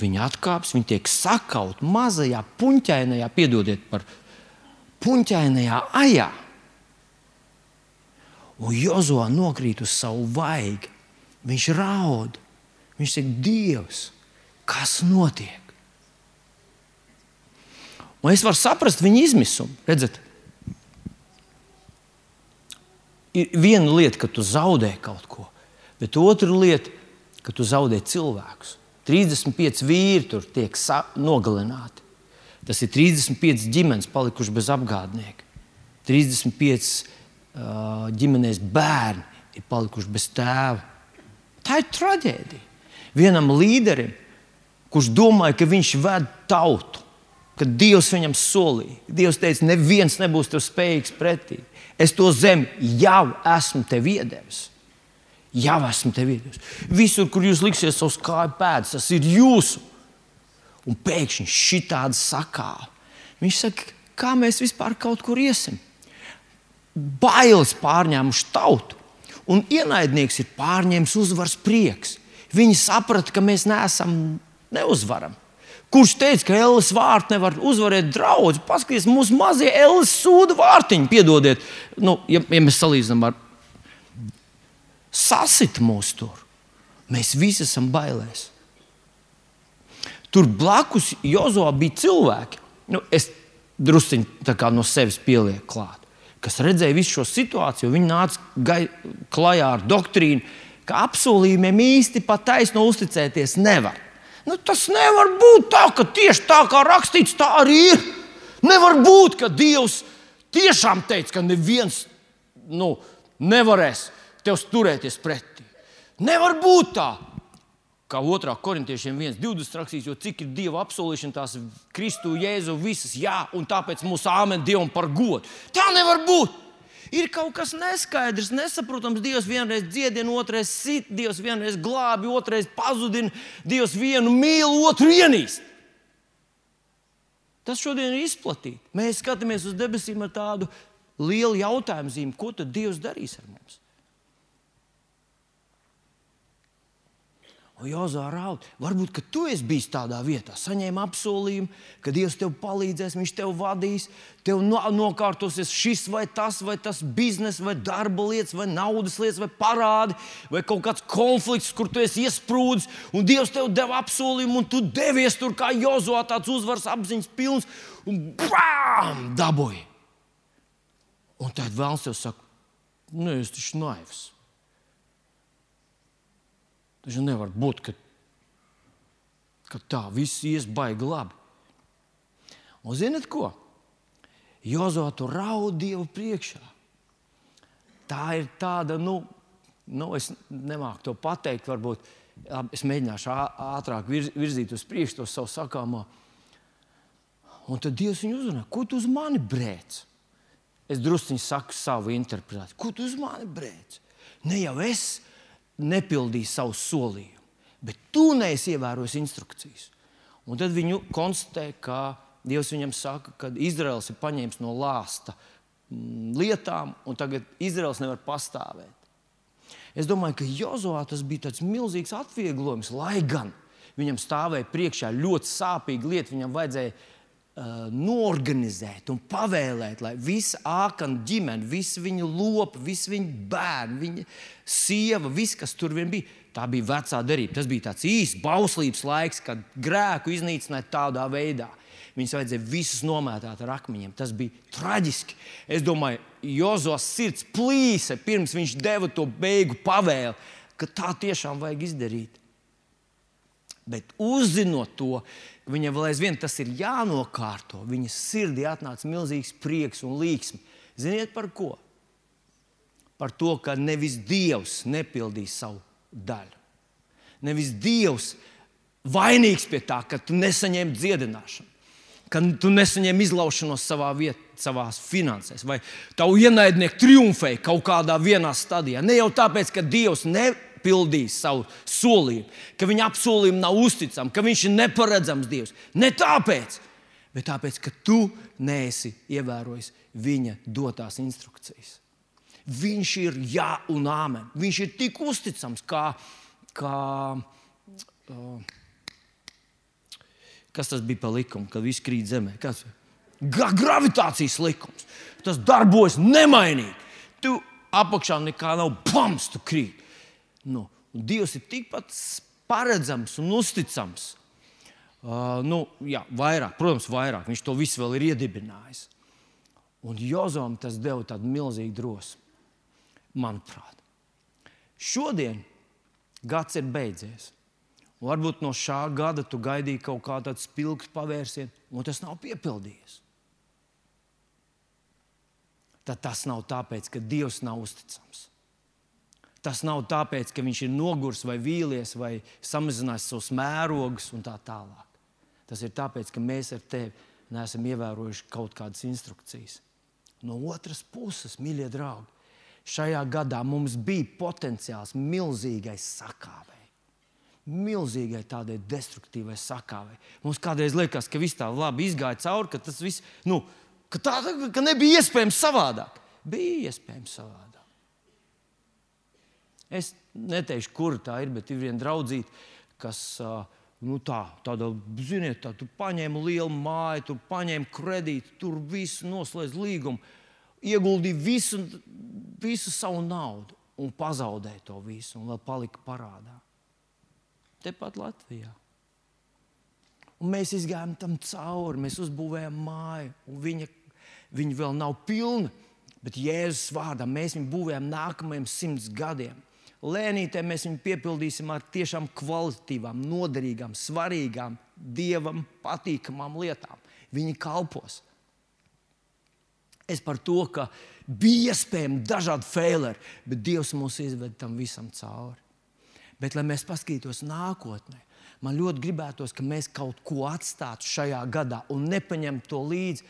viņi atkāpjas, viņi tiek sakauti mazajā puņķainajā, piedodiet par puņķainajā ajā. Un Jozo nokrīt uz savu vaigu. Viņš raud. Viņš saka, Dievs, kas notiek? Un es varu saprast viņa izmisumu. Redzat, Ir viena lieta, ka tu zaudē kaut ko, bet otra lieta, ka tu zaudē cilvēkus. 35 vīri tur tiek nogalināti. Tas ir 35 ģimenes palikušas bez apgādnieka. 35 uh, ģimenēs bērni ir palikuši bez tēva. Tā ir traģēdija. Vienam līderim, kurš domāja, ka viņš ved tautu, ka Dievs viņam solīja. Dievs teica, neviens nebūs tev spējīgs pretī. Es to zemi jau esmu tev iedevis. Jau esmu tev iedevis. Visur, kur jūs liksiet savus kāju pēdas, tas ir jūsu. Un pēkšņi šī tāda sakāva. Viņš saka, kā mēs vispār kaut kur iesim? Bailes pārņēmuši tautu, un ienaidnieks ir pārņēmis uzvaras prieks. Viņi saprata, ka mēs neesam neuzvaram. Kurš teica, ka Ēlas vārti nevar uzvarēt draugu? Paskatieties, mūsu mazie Ēlas sūdu vārtiņi, piedodiet, nu, ja, ja mēs salīdzinām ar sasit mūs tur. Mēs visi esam bailēs. Tur blakus Jozovā bija cilvēki. Nu, es druskuļi no sevis pielieku klāt, kas redzēja visu šo situāciju. Viņi nāca klajā ar doktrīnu, ka apsolījumiem īsti pat taisno uzticēties nevar. Nu, tas nevar būt tā, ka tieši tā kā rakstīts, tā arī ir. Nevar būt, ka Dievs tiešām teica, ka neviens nu, nevarēs tev turēties pretī. Nevar būt tā. Kā otrā korintiešiem 1,20 rakstīts, jo cik ir Dieva apsolīšana, tās Kristu, Jēzu, visas, jā, un tāpēc mūsu āmen Dievam par godu. Tā nevar būt. Ir kaut kas neskaidrs, nesaprotams. Dievs vienreiz dziedina, otrais sit, Dievs vienreiz glābi, otrais pazudina, Dievs vienu mīl, otru ienīst. Tas šodien ir izplatīts. Mēs skatāmies uz debesīm ar tādu lielu jautājumu zīmi, ko tad Dievs darīs ar mums. Jozā raud, varbūt, tu esi bijis tādā vietā, saņēma apsolījumu, ka Dievs tev palīdzēs, Viņš tev vadīs, tev no, nokārtosies šis vai tas, vai tas biznesa, vai darba lietas, vai naudas lietas, vai parādi, vai kaut kāds konflikts, kur tu esi iesprūdis, un Dievs tev deva apsolījumu, un tu devies tur kā Jozā, tāds uzvaras apziņas pilns, un bām! dabūji. Un tad vēlams tev saka, nē, nu, es taču naivs. Taču nevar būt, ka, ka tā viss ies baigi labi. Un zinat ko? Jozo tur raud Dievu priekšā. Tā ir tāda, nu, nu es nemāku to pateikt, varbūt es mēģināšu ātrāk virzīt uz priekšu to savu sakāmo. Un tad Dievs viņu uzrunā, ko tu uz mani brēc? Es druskuļi saku savu interpretāciju. Ko tu uz mani brēc? Ne jau es nepildīja savu solījumu, bet tu neesi ievērojis instrukcijas. Un tad viņu konstatē, ka Dievs viņam saka, ka Izraels ir paņēmis no lāsta mm, lietām, un tagad Izraels nevar pastāvēt. Es domāju, ka Jozovā tas bija tāds milzīgs atvieglojums, lai gan viņam stāvēja priekšā ļoti sāpīga lieta. Viņam vajadzēja uh, norganizēt un pavēlēt, lai visa ākana ģimene, visi viņa lopi, visi viņa bērni, viņa sieva, viss, kas tur vien bija, tā bija vecā derība. Tas bija tāds īsts bauslības laiks, kad grēku iznīcināja tādā veidā. Viņus vajadzēja visus nomētāt ar akmeņiem. Tas bija traģiski. Es domāju, Jozos sirds plīsa pirms viņš deva to beigu pavēli, ka tā tiešām vajag izdarīt. Bet uzzinot to, Viņam vēl aizvien tas ir jānokārto. Viņa sirdī atnāca milzīgs prieks un līksmi. Ziniet par ko? Par to, ka nevis Dievs nepildīs savu daļu. Nevis Dievs vainīgs pie tā, ka tu nesaņēmi dziedināšanu, ka tu nesaņēmi izlaušanos savā vietā, savā finansēs, vai tavu ienaidnieku triumfēja kaut kādā vienā stadijā. Ne jau tāpēc, ka Dievs ne, pildījis savu solījumu, ka viņa apsolījumi nav uzticami, ka viņš ir neparedzams Dievs. Ne tāpēc, bet tāpēc, ka tu neesi ievērojis viņa dotās instrukcijas. Viņš ir jā un āmen. Viņš ir tik uzticams, kā, kā uh, kas tas bija par likumu, kad viss krīt zemē. Kas? Gravitācijas likums. Tas darbojas nemainīgi. Tu apakšā nekā nav, pams, tu krīt. Nu, Dievs ir tikpat paredzams un uzticams. Uh, nu, jā, vairāk, protams, vairāk. Viņš to visu vēl ir iedibinājis. Un Jozom tas deva tādu milzīgu drosmi. manuprāt. Šodien gads ir beidzies. Un varbūt no šā gada tu gaidīji kaut kādu spilgtu pavērsienu, un tas nav piepildījies. Tad tas nav tāpēc, ka Dievs nav uzticams. Tas nav tāpēc, ka viņš ir noguris vai vīlies vai samazinājis savus mērogus un tā tālāk. Tas ir tāpēc, ka mēs ar tevi neesam ievērojuši kaut kādas instrukcijas. No otras puses, mīļie draugi, šajā gadā mums bija potenciāls milzīgai sakāvei. Milzīgai tādai destruktīvai sakāvei. Mums kādreiz liekas, ka viss tā labi izgāja cauri, ka tas viss, nu, ka, tā, ka nebija iespējams savādāk. Bija iespējams savādāk. Es neteikšu, kur tā ir, bet ir viena draudzīte, kas nu, tā, tāda, ziniet, tā, tu paņēmi lielu māju, tu paņēmi kredītu, tur viss noslēdz līgumu, ieguldīji visu, visu savu naudu un pazaudēji to visu, un vēl palika parādā. Tepat Latvijā. Un mēs gājām tam cauri, mēs uzbūvējām māju, un viņa, viņa vēl nav pilna. Bet Jēzus vārdā mēs viņu būvējam nākamajiem simts gadiem. Lēnītē mēs viņu piepildīsim ar tiešām kvalitatīvām, noderīgām, svarīgām, dievam patīkamām lietām. Viņi kalpos. Es par to, ka bija iespējami dažādi faileri, bet Dievs mūs izved tam visam cauri. Bet, lai mēs paskatītos nākotnē, man ļoti gribētos, ka mēs kaut ko atstātu šajā gadā un nepaņemtu to līdzi.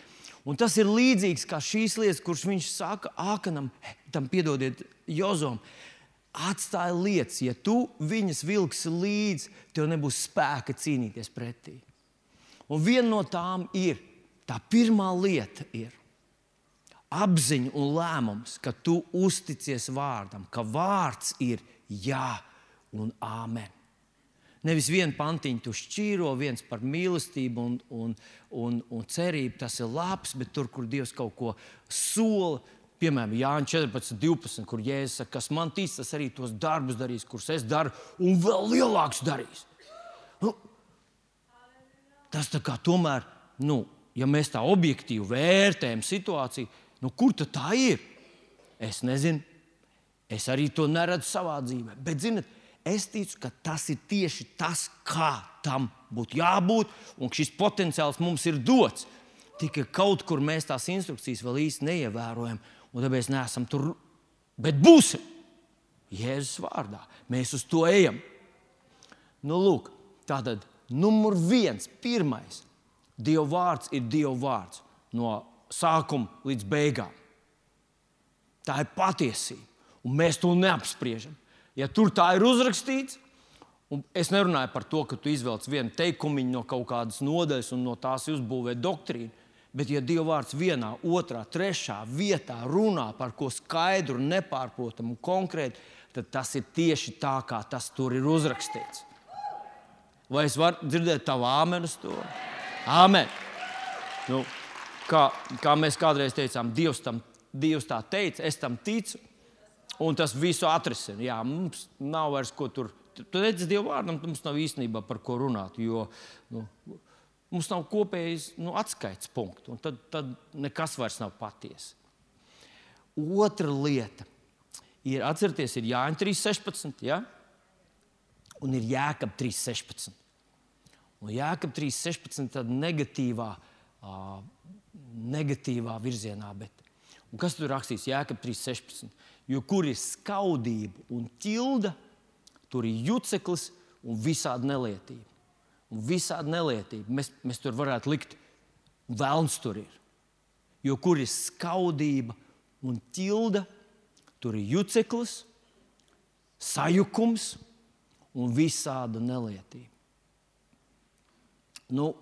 Un tas ir līdzīgs kā šīs lietas, kuras viņš saka Ākanam, tam piedodiet, Jozom atstāja lietas, ja tu viņas vilksi līdzi, tev nebūs spēka cīnīties pretī. Un viena no tām ir, tā pirmā lieta ir apziņa un lēmums, ka tu uzticies vārdam, ka vārds ir jā un āmen. Nevis vienu pantiņu tu šķīro, viens par mīlestību un, un, un, un cerību. Tas ir labs, bet tur, kur Dievs kaut ko sola, Piemēram, Jānis 14, 12, kur Jēzus saka, kas man tic, tas arī tos darbus darīs, kurus es daru, un vēl lielākus darīs. Nu, tas tā kā tomēr, nu, ja mēs tā objektīvi vērtējam situāciju, nu, kur tā ir? Es nezinu. Es arī to neredzu savā dzīvē. Bet, zinot, es ticu, ka tas ir tieši tas, kā tam būtu jābūt, un šis potenciāls mums ir dots. Tikai kaut kur mēs tās instrukcijas vēl īsti neievērojam un tāpēc neesam tur. Bet būsim Jēzus vārdā. Mēs uz to ejam. Nu, lūk, tā tad numur viens, pirmais. Dieva vārds ir Dieva vārds no sākuma līdz beigām. Tā ir patiesība, un mēs to neapspriežam. Ja tur tā ir uzrakstīts, un es nerunāju par to, ka tu izvelc vienu teikumu no kaut kādas nodaļas un no tās uzbūvē doktrīnu. Bet, ja Dieva vārds vienā, otrā, trešā vietā runā par ko skaidru, nepārprotamu un konkrētu, tad tas ir tieši tā, kā tas tur ir uzrakstīts. Vai es varu dzirdēt tavu āmenu uz to? Āmen! Nu, kā, kā mēs kādreiz teicām, Dievs, tam, Dievs tā teica, es tam ticu, un tas visu atrisina. Jā, mums nav vairs ko tur. Tu redzi, Dieva vārdam, mums nav īstenībā par ko runāt. Jo, nu, Mums nav kopējas nu, atskaites punkts, un tad, tad nekas vairs nav patiesa. Otra lieta ir, atcerieties, ir Jāņa 3.16. Ja? Un ir Jēkab 3.16. Un Jēkab 3.16. tad negatīvā, uh, negatīvā virzienā. Bet. Un kas tur rakstīts Jēkab 3.16? Jo kur ir skaudība un ķilda, tur ir juceklis un visādi nelietība un visādi nelietība. Mēs, mēs tur varētu likt, vēlns tur ir. Jo kur ir skaudība un ķilda, tur ir juceklis, sajukums un visāda nelietība. Nu,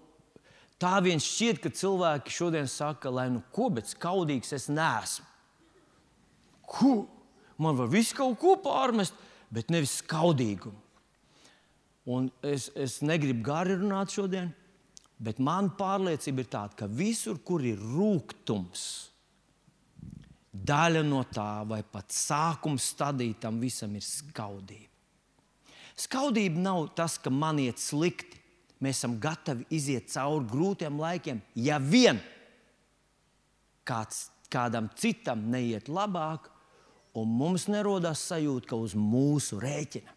tā viens šķiet, ka cilvēki šodien saka, lai nu ko, bet skaudīgs es neesmu. Ko? Man var visu kaut ko pārmest, bet nevis skaudīgumu. Un es, es negribu gari runāt šodien, bet man pārliecība ir tāda, ka visur, kur ir rūkums, daļa no tā, vai pat sākuma stadija tam visam ir skaudība. Skaudība nav tas, ka man iet slikti. Mēs esam gatavi iziet cauri grūtiem laikiem, ja vien kāds, kādam citam neiet labāk, un mums nerodās sajūta, ka uz mūsu rēķina.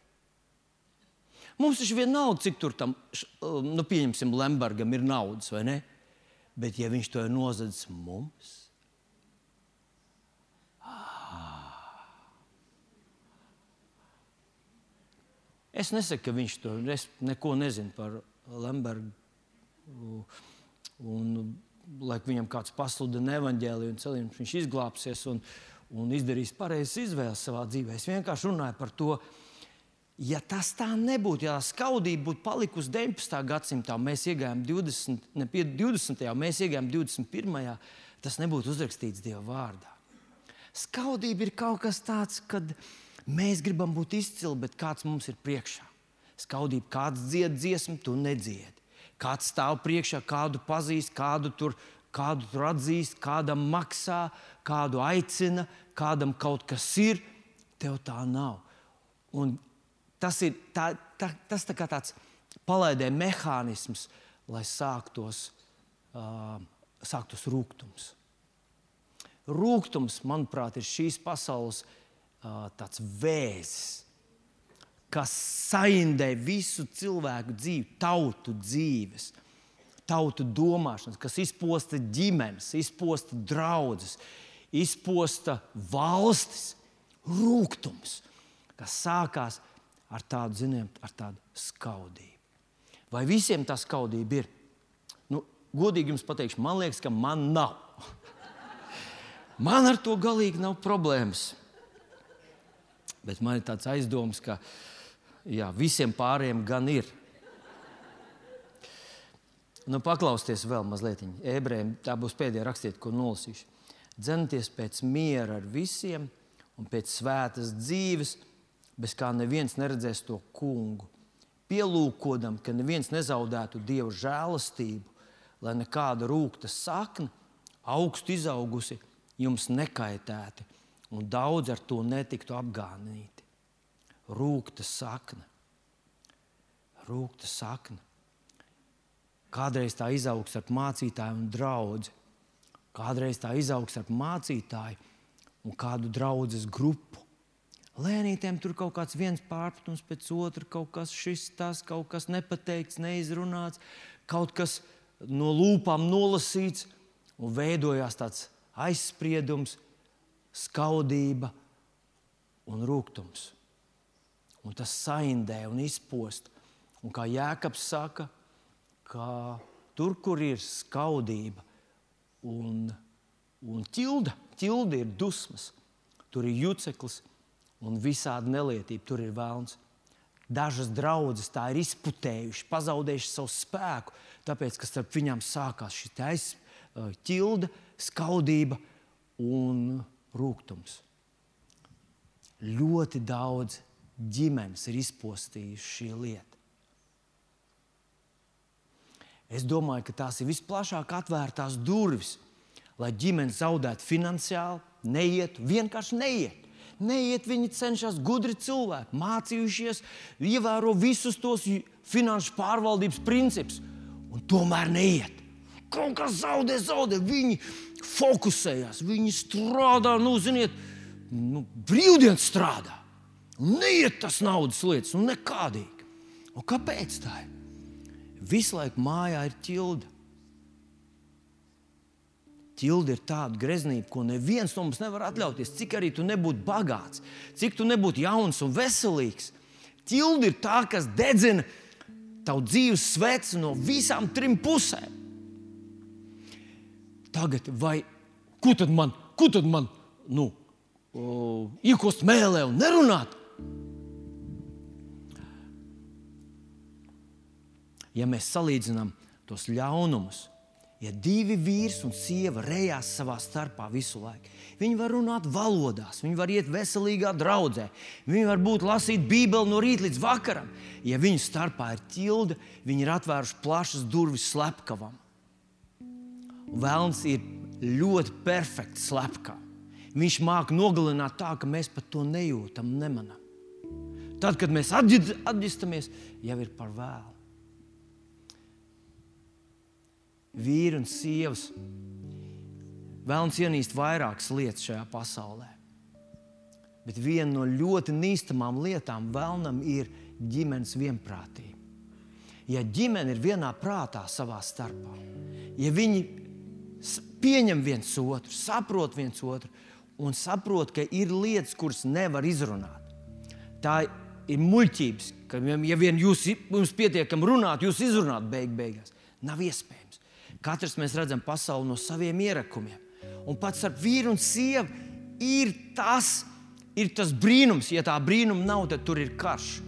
Mums taču vienalga, cik tur tam, nu, pieņemsim, Lembergam ir naudas, vai ne? Bet, ja viņš to ir nozadzis mums, Es nesaku, ka viņš to es neko nezina par Lembergu. Un, lai viņam kāds pasludina evaņģēliju un celījums, viņš izglābsies un, un izdarīs pareizas izvēles savā dzīvē. Es vienkārši runāju par to, ja tas tā nebūtu, ja tā skaudība būtu palikusi 19. gadsimtā, mēs iegājām 20. Ne, 20. mēs iegājām 21. tas nebūtu uzrakstīts Dieva vārdā. Skaudība ir kaut kas tāds, kad mēs gribam būt izcili, bet kāds mums ir priekšā. Skaudība, kāds dzied dziesmu, tu nedziedi. Kāds stāv priekšā, kādu pazīst, kādu tur, kādu tur atzīst, kādam maksā, kādu aicina, kādam kaut kas ir. Tev tā nav. Un tas ir tā, tā, tas tā tāds palaidē mehānisms, lai sāktos, uh, sāktos rūkums. Rūkums, manuprāt, ir šīs pasaules uh, vēzis, kas saindē visu cilvēku dzīvi, tautu dzīves, tautu domāšanas, kas izposta ģimenes, izposta draugus, izposta valstis, rūkums, kas sākās ar tādu, zinām, ar tādu skaudību. Vai visiem tā skaudība ir? Nu, godīgi jums pateikšu, man liekas, ka man nav. *laughs* Man ar to galīgi nav problēmas. Bet man ir tāds aizdoms, ka jā, visiem pārējiem gan ir. Nu, paklausieties vēl mazliet. Ebrejiem tā būs pēdējā rakstiet, ko nolasīšu. Dzenieties pēc miera ar visiem un pēc svētas dzīves, bez kā neviens neredzēs to kungu. Pielūkodam, ka neviens nezaudētu dievu žēlastību, lai nekāda rūkta sakna, augstu izaugusi, jums nekaitēti, un daudz ar to netiktu apgānīti. Rūkta sakna. Rūkta sakna. Kādreiz tā izaugs ar mācītāju un draugu. Kādreiz tā izaugs ar mācītāju un kādu draugu grupu. Lēnītēm tur kaut kāds viens pārpratums pēc otra, kaut kas šis, tas, kaut kas nepateikts, neizrunāts, kaut kas no lūpām nolasīts un veidojās tāds aizspriedums, skaudība un rūkums. Un tas saindē un izpost. Un kā Jēkabs saka, ka tur, kur ir skaudība un, un ķilda, ķilda ir dusmas, tur ir juceklis un visādi nelietība, tur ir vēlns. Dažas draudzes tā ir izputējušas, pazaudējušas savu spēku, tāpēc, ka starp viņām sākās šī ķilda, skaudība un rūkums. Ļoti daudz ģimenes ir izpostījušas šī lieta. Es domāju, ka tās ir visplašāk atvērtās durvis, lai ģimene zaudētu finansiāli, neietu, vienkārši neietu. Neiet, viņi cenšas gudri cilvēki, mācījušies, ievēro visus tos finanšu pārvaldības principus, un tomēr neiet kaut kas zaudē, zaudē. Viņi fokusējās, viņi strādā, nu, ziniet, nu, brīvdienas strādā. Neiet tas naudas lietas, nu, nekādīgi. Un kāpēc tā ir? Visu laiku mājā ir ķilda. Ķilda ir tāda greznība, ko neviens no mums nevar atļauties. Cik arī tu nebūtu bagāts, cik tu nebūtu jauns un veselīgs. Ķilda ir tā, kas dedzina tavu dzīves sveci no visām trim pusēm tagad, vai ko tad man, ko tad man nu, o, iekost mēlē un nerunāt? Ja mēs salīdzinām tos ļaunumus, ja divi vīri un sieva rejās savā starpā visu laiku, viņi var runāt valodās, viņi var iet veselīgā draudzē, viņi var būt lasīt Bībeli no rīta līdz vakaram. Ja viņu starpā ir ķilde, viņi ir atvēruši plašas durvis slepkavam. Vēlns ir ļoti perfekts slepkā. Viņš māca nogalināt tā, ka mēs pat to nejūtam, nemanām. Tad, kad mēs atģistamies, jau ir par vēlu. Vīri un sievas vēlams ienīst vairākas lietas šajā pasaulē. Bet viena no ļoti nīstamām lietām vēlnam ir ģimenes vienprātība. Ja ģimene ir vienā prātā savā starpā, ja viņi pieņem viens otru, saprot viens otru un saprot, ka ir lietas, kuras nevar izrunāt, tā ir muļķības. Ka, ja vien jūs mums pietiekami runāt, jūs izrunāt beig beigās. Nav iespējams. Katrs mēs redzam pasauli no saviem ierakumiem. Un pats ar vīru un sievu ir tas, ir tas brīnums. Ja tā brīnuma nav, tad tur ir karš.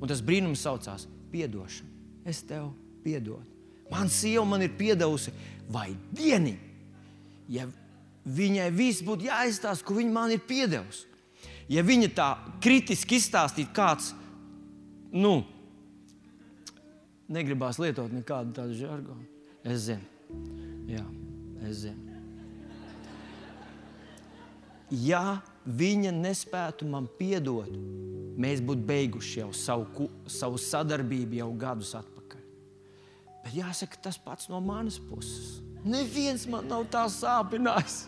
Un tas brīnums saucās piedošana. Es tev piedodu. Man sieva man ir piedevusi, vai vienīgi, ja viņai viss būtu jāizstāsta, ko viņa man ir piedevusi. Ja viņa tā kritiski izstāstītu, kāds, nu, negribās lietot nekādu tādu žargonu, es zinu, jā, es zinu. Ja viņa nespētu man piedot, mēs būtu beiguši jau savu, savu sadarbību jau gadus atpakaļ. Bet jāsaka, tas pats no manas puses. Neviens man nav tā sāpinājis.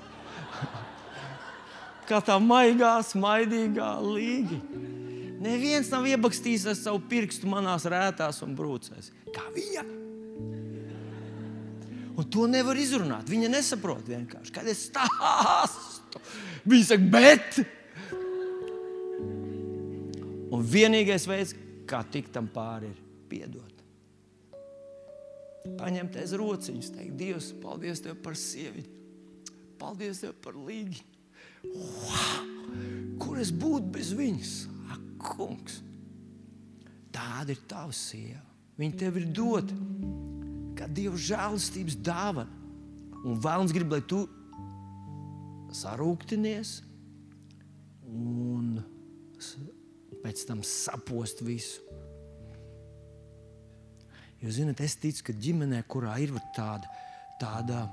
*laughs* Kā tā maigā, smaidīgā līga. Neviens nav iebakstījis ar savu pirkstu manās rētās un brūcēs. Kā viņa? Un to nevar izrunāt. Viņa nesaprot vienkārši, kad es stāstu. Viņa saka, bet. Un vienīgais veids, kā tikt tam pāri, ir piedot. Paņemt aiz rociņas, teikt, Dievs, paldies tev par sievieti. Paldies tev par līgi. Wow! Kur es būtu bez viņas? Ak, kungs! Tāda ir tava sieva. Viņa tev ir dota kā Dieva žēlastības dāvana. Un vēlams grib, lai tu sarūktinies un pēc tam sapost visu. Jo, zinot, es ticu, ka ģimenē, kurā ir tāda, tāda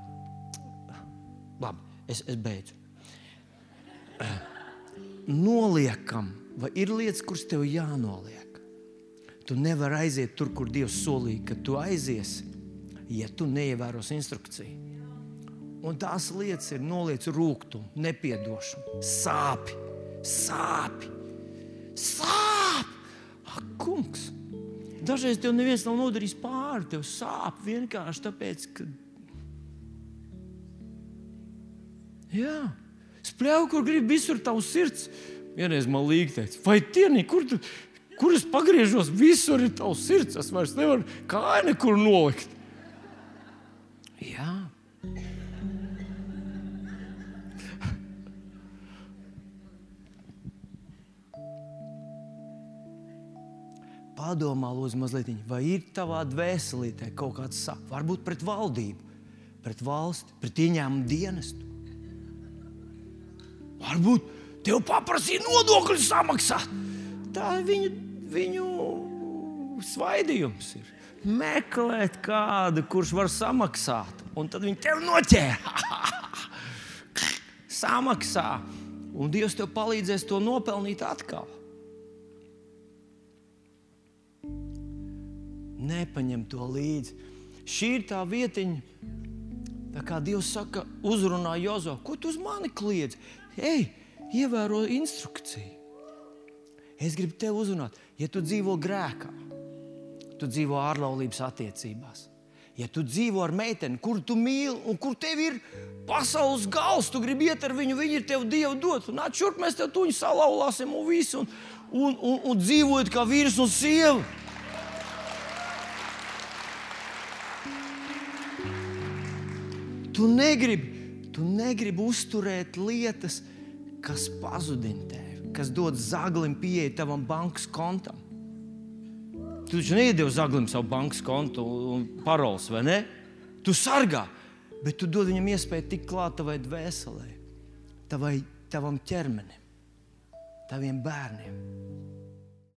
labi, es, es beidzu. Noliekam, vai ir lietas, kuras tev jānoliek? Tu nevari aiziet tur, kur Dievs solīja, ka tu aiziesi, ja tu neievērosi instrukciju. Un tās lietas ir noliec rūkumu, nepiedošanu, sāpes, sāpes, sāpes. Ak, kungs! Dažreiz tev neviens nav nodarījis pāri, tev sāp vienkārši tāpēc, ka. Jā, spļauj, kur grib visur tavs sirds. Vienreiz man līga teica, vai tienī, kur, tu, kur es pagriežos, visur ir tavs sirds. Es vairs nevaru kāju nekur nolikt. Jā. Padomā, lūdzu, mazliet, vai ir tavā dvēselītē kaut kāds sāpes, varbūt pret valdību, pret valsti, pret ieņēmumu dienestu. Varbūt tev paprasīja nodokļu samaksāt. Tā ir viņu, viņu svaidījums. Ir. Meklēt kādu, kurš var samaksāt, un tad viņi tev noķēra. *laughs* Samaksā, un Dievs tev palīdzēs to nopelnīt atkal. nepaņem to līdzi. Šī ir tā vietiņa, tā kā Dievs saka, uzrunā Jozo, ko tu uz mani kliedz? Ej, ievēro instrukciju. Es gribu tevi uzrunāt, ja tu dzīvo grēkā, tu dzīvo ārlaulības attiecībās. Ja tu dzīvo ar meiteni, kur tu mīli un kur tev ir pasaules gals, tu gribi iet ar viņu, viņa ir tev dievu dot. Nāc, šurp mēs tev tuņu salauzāsim un visu, un, un, un, un dzīvojot kā vīrs un sieva. Tu negribi, tu negribi uzturēt lietas, kas pazudina tevi, kas dod zaglim pieeja tavam bankas kontam. Tu taču neiedod zaglim savu bankas kontu un paroles, vai ne? Tu sargā, bet tu dod viņam iespēju tikt klāt tavai dvēselē, tavai, tavam ķermenim, taviem bērniem.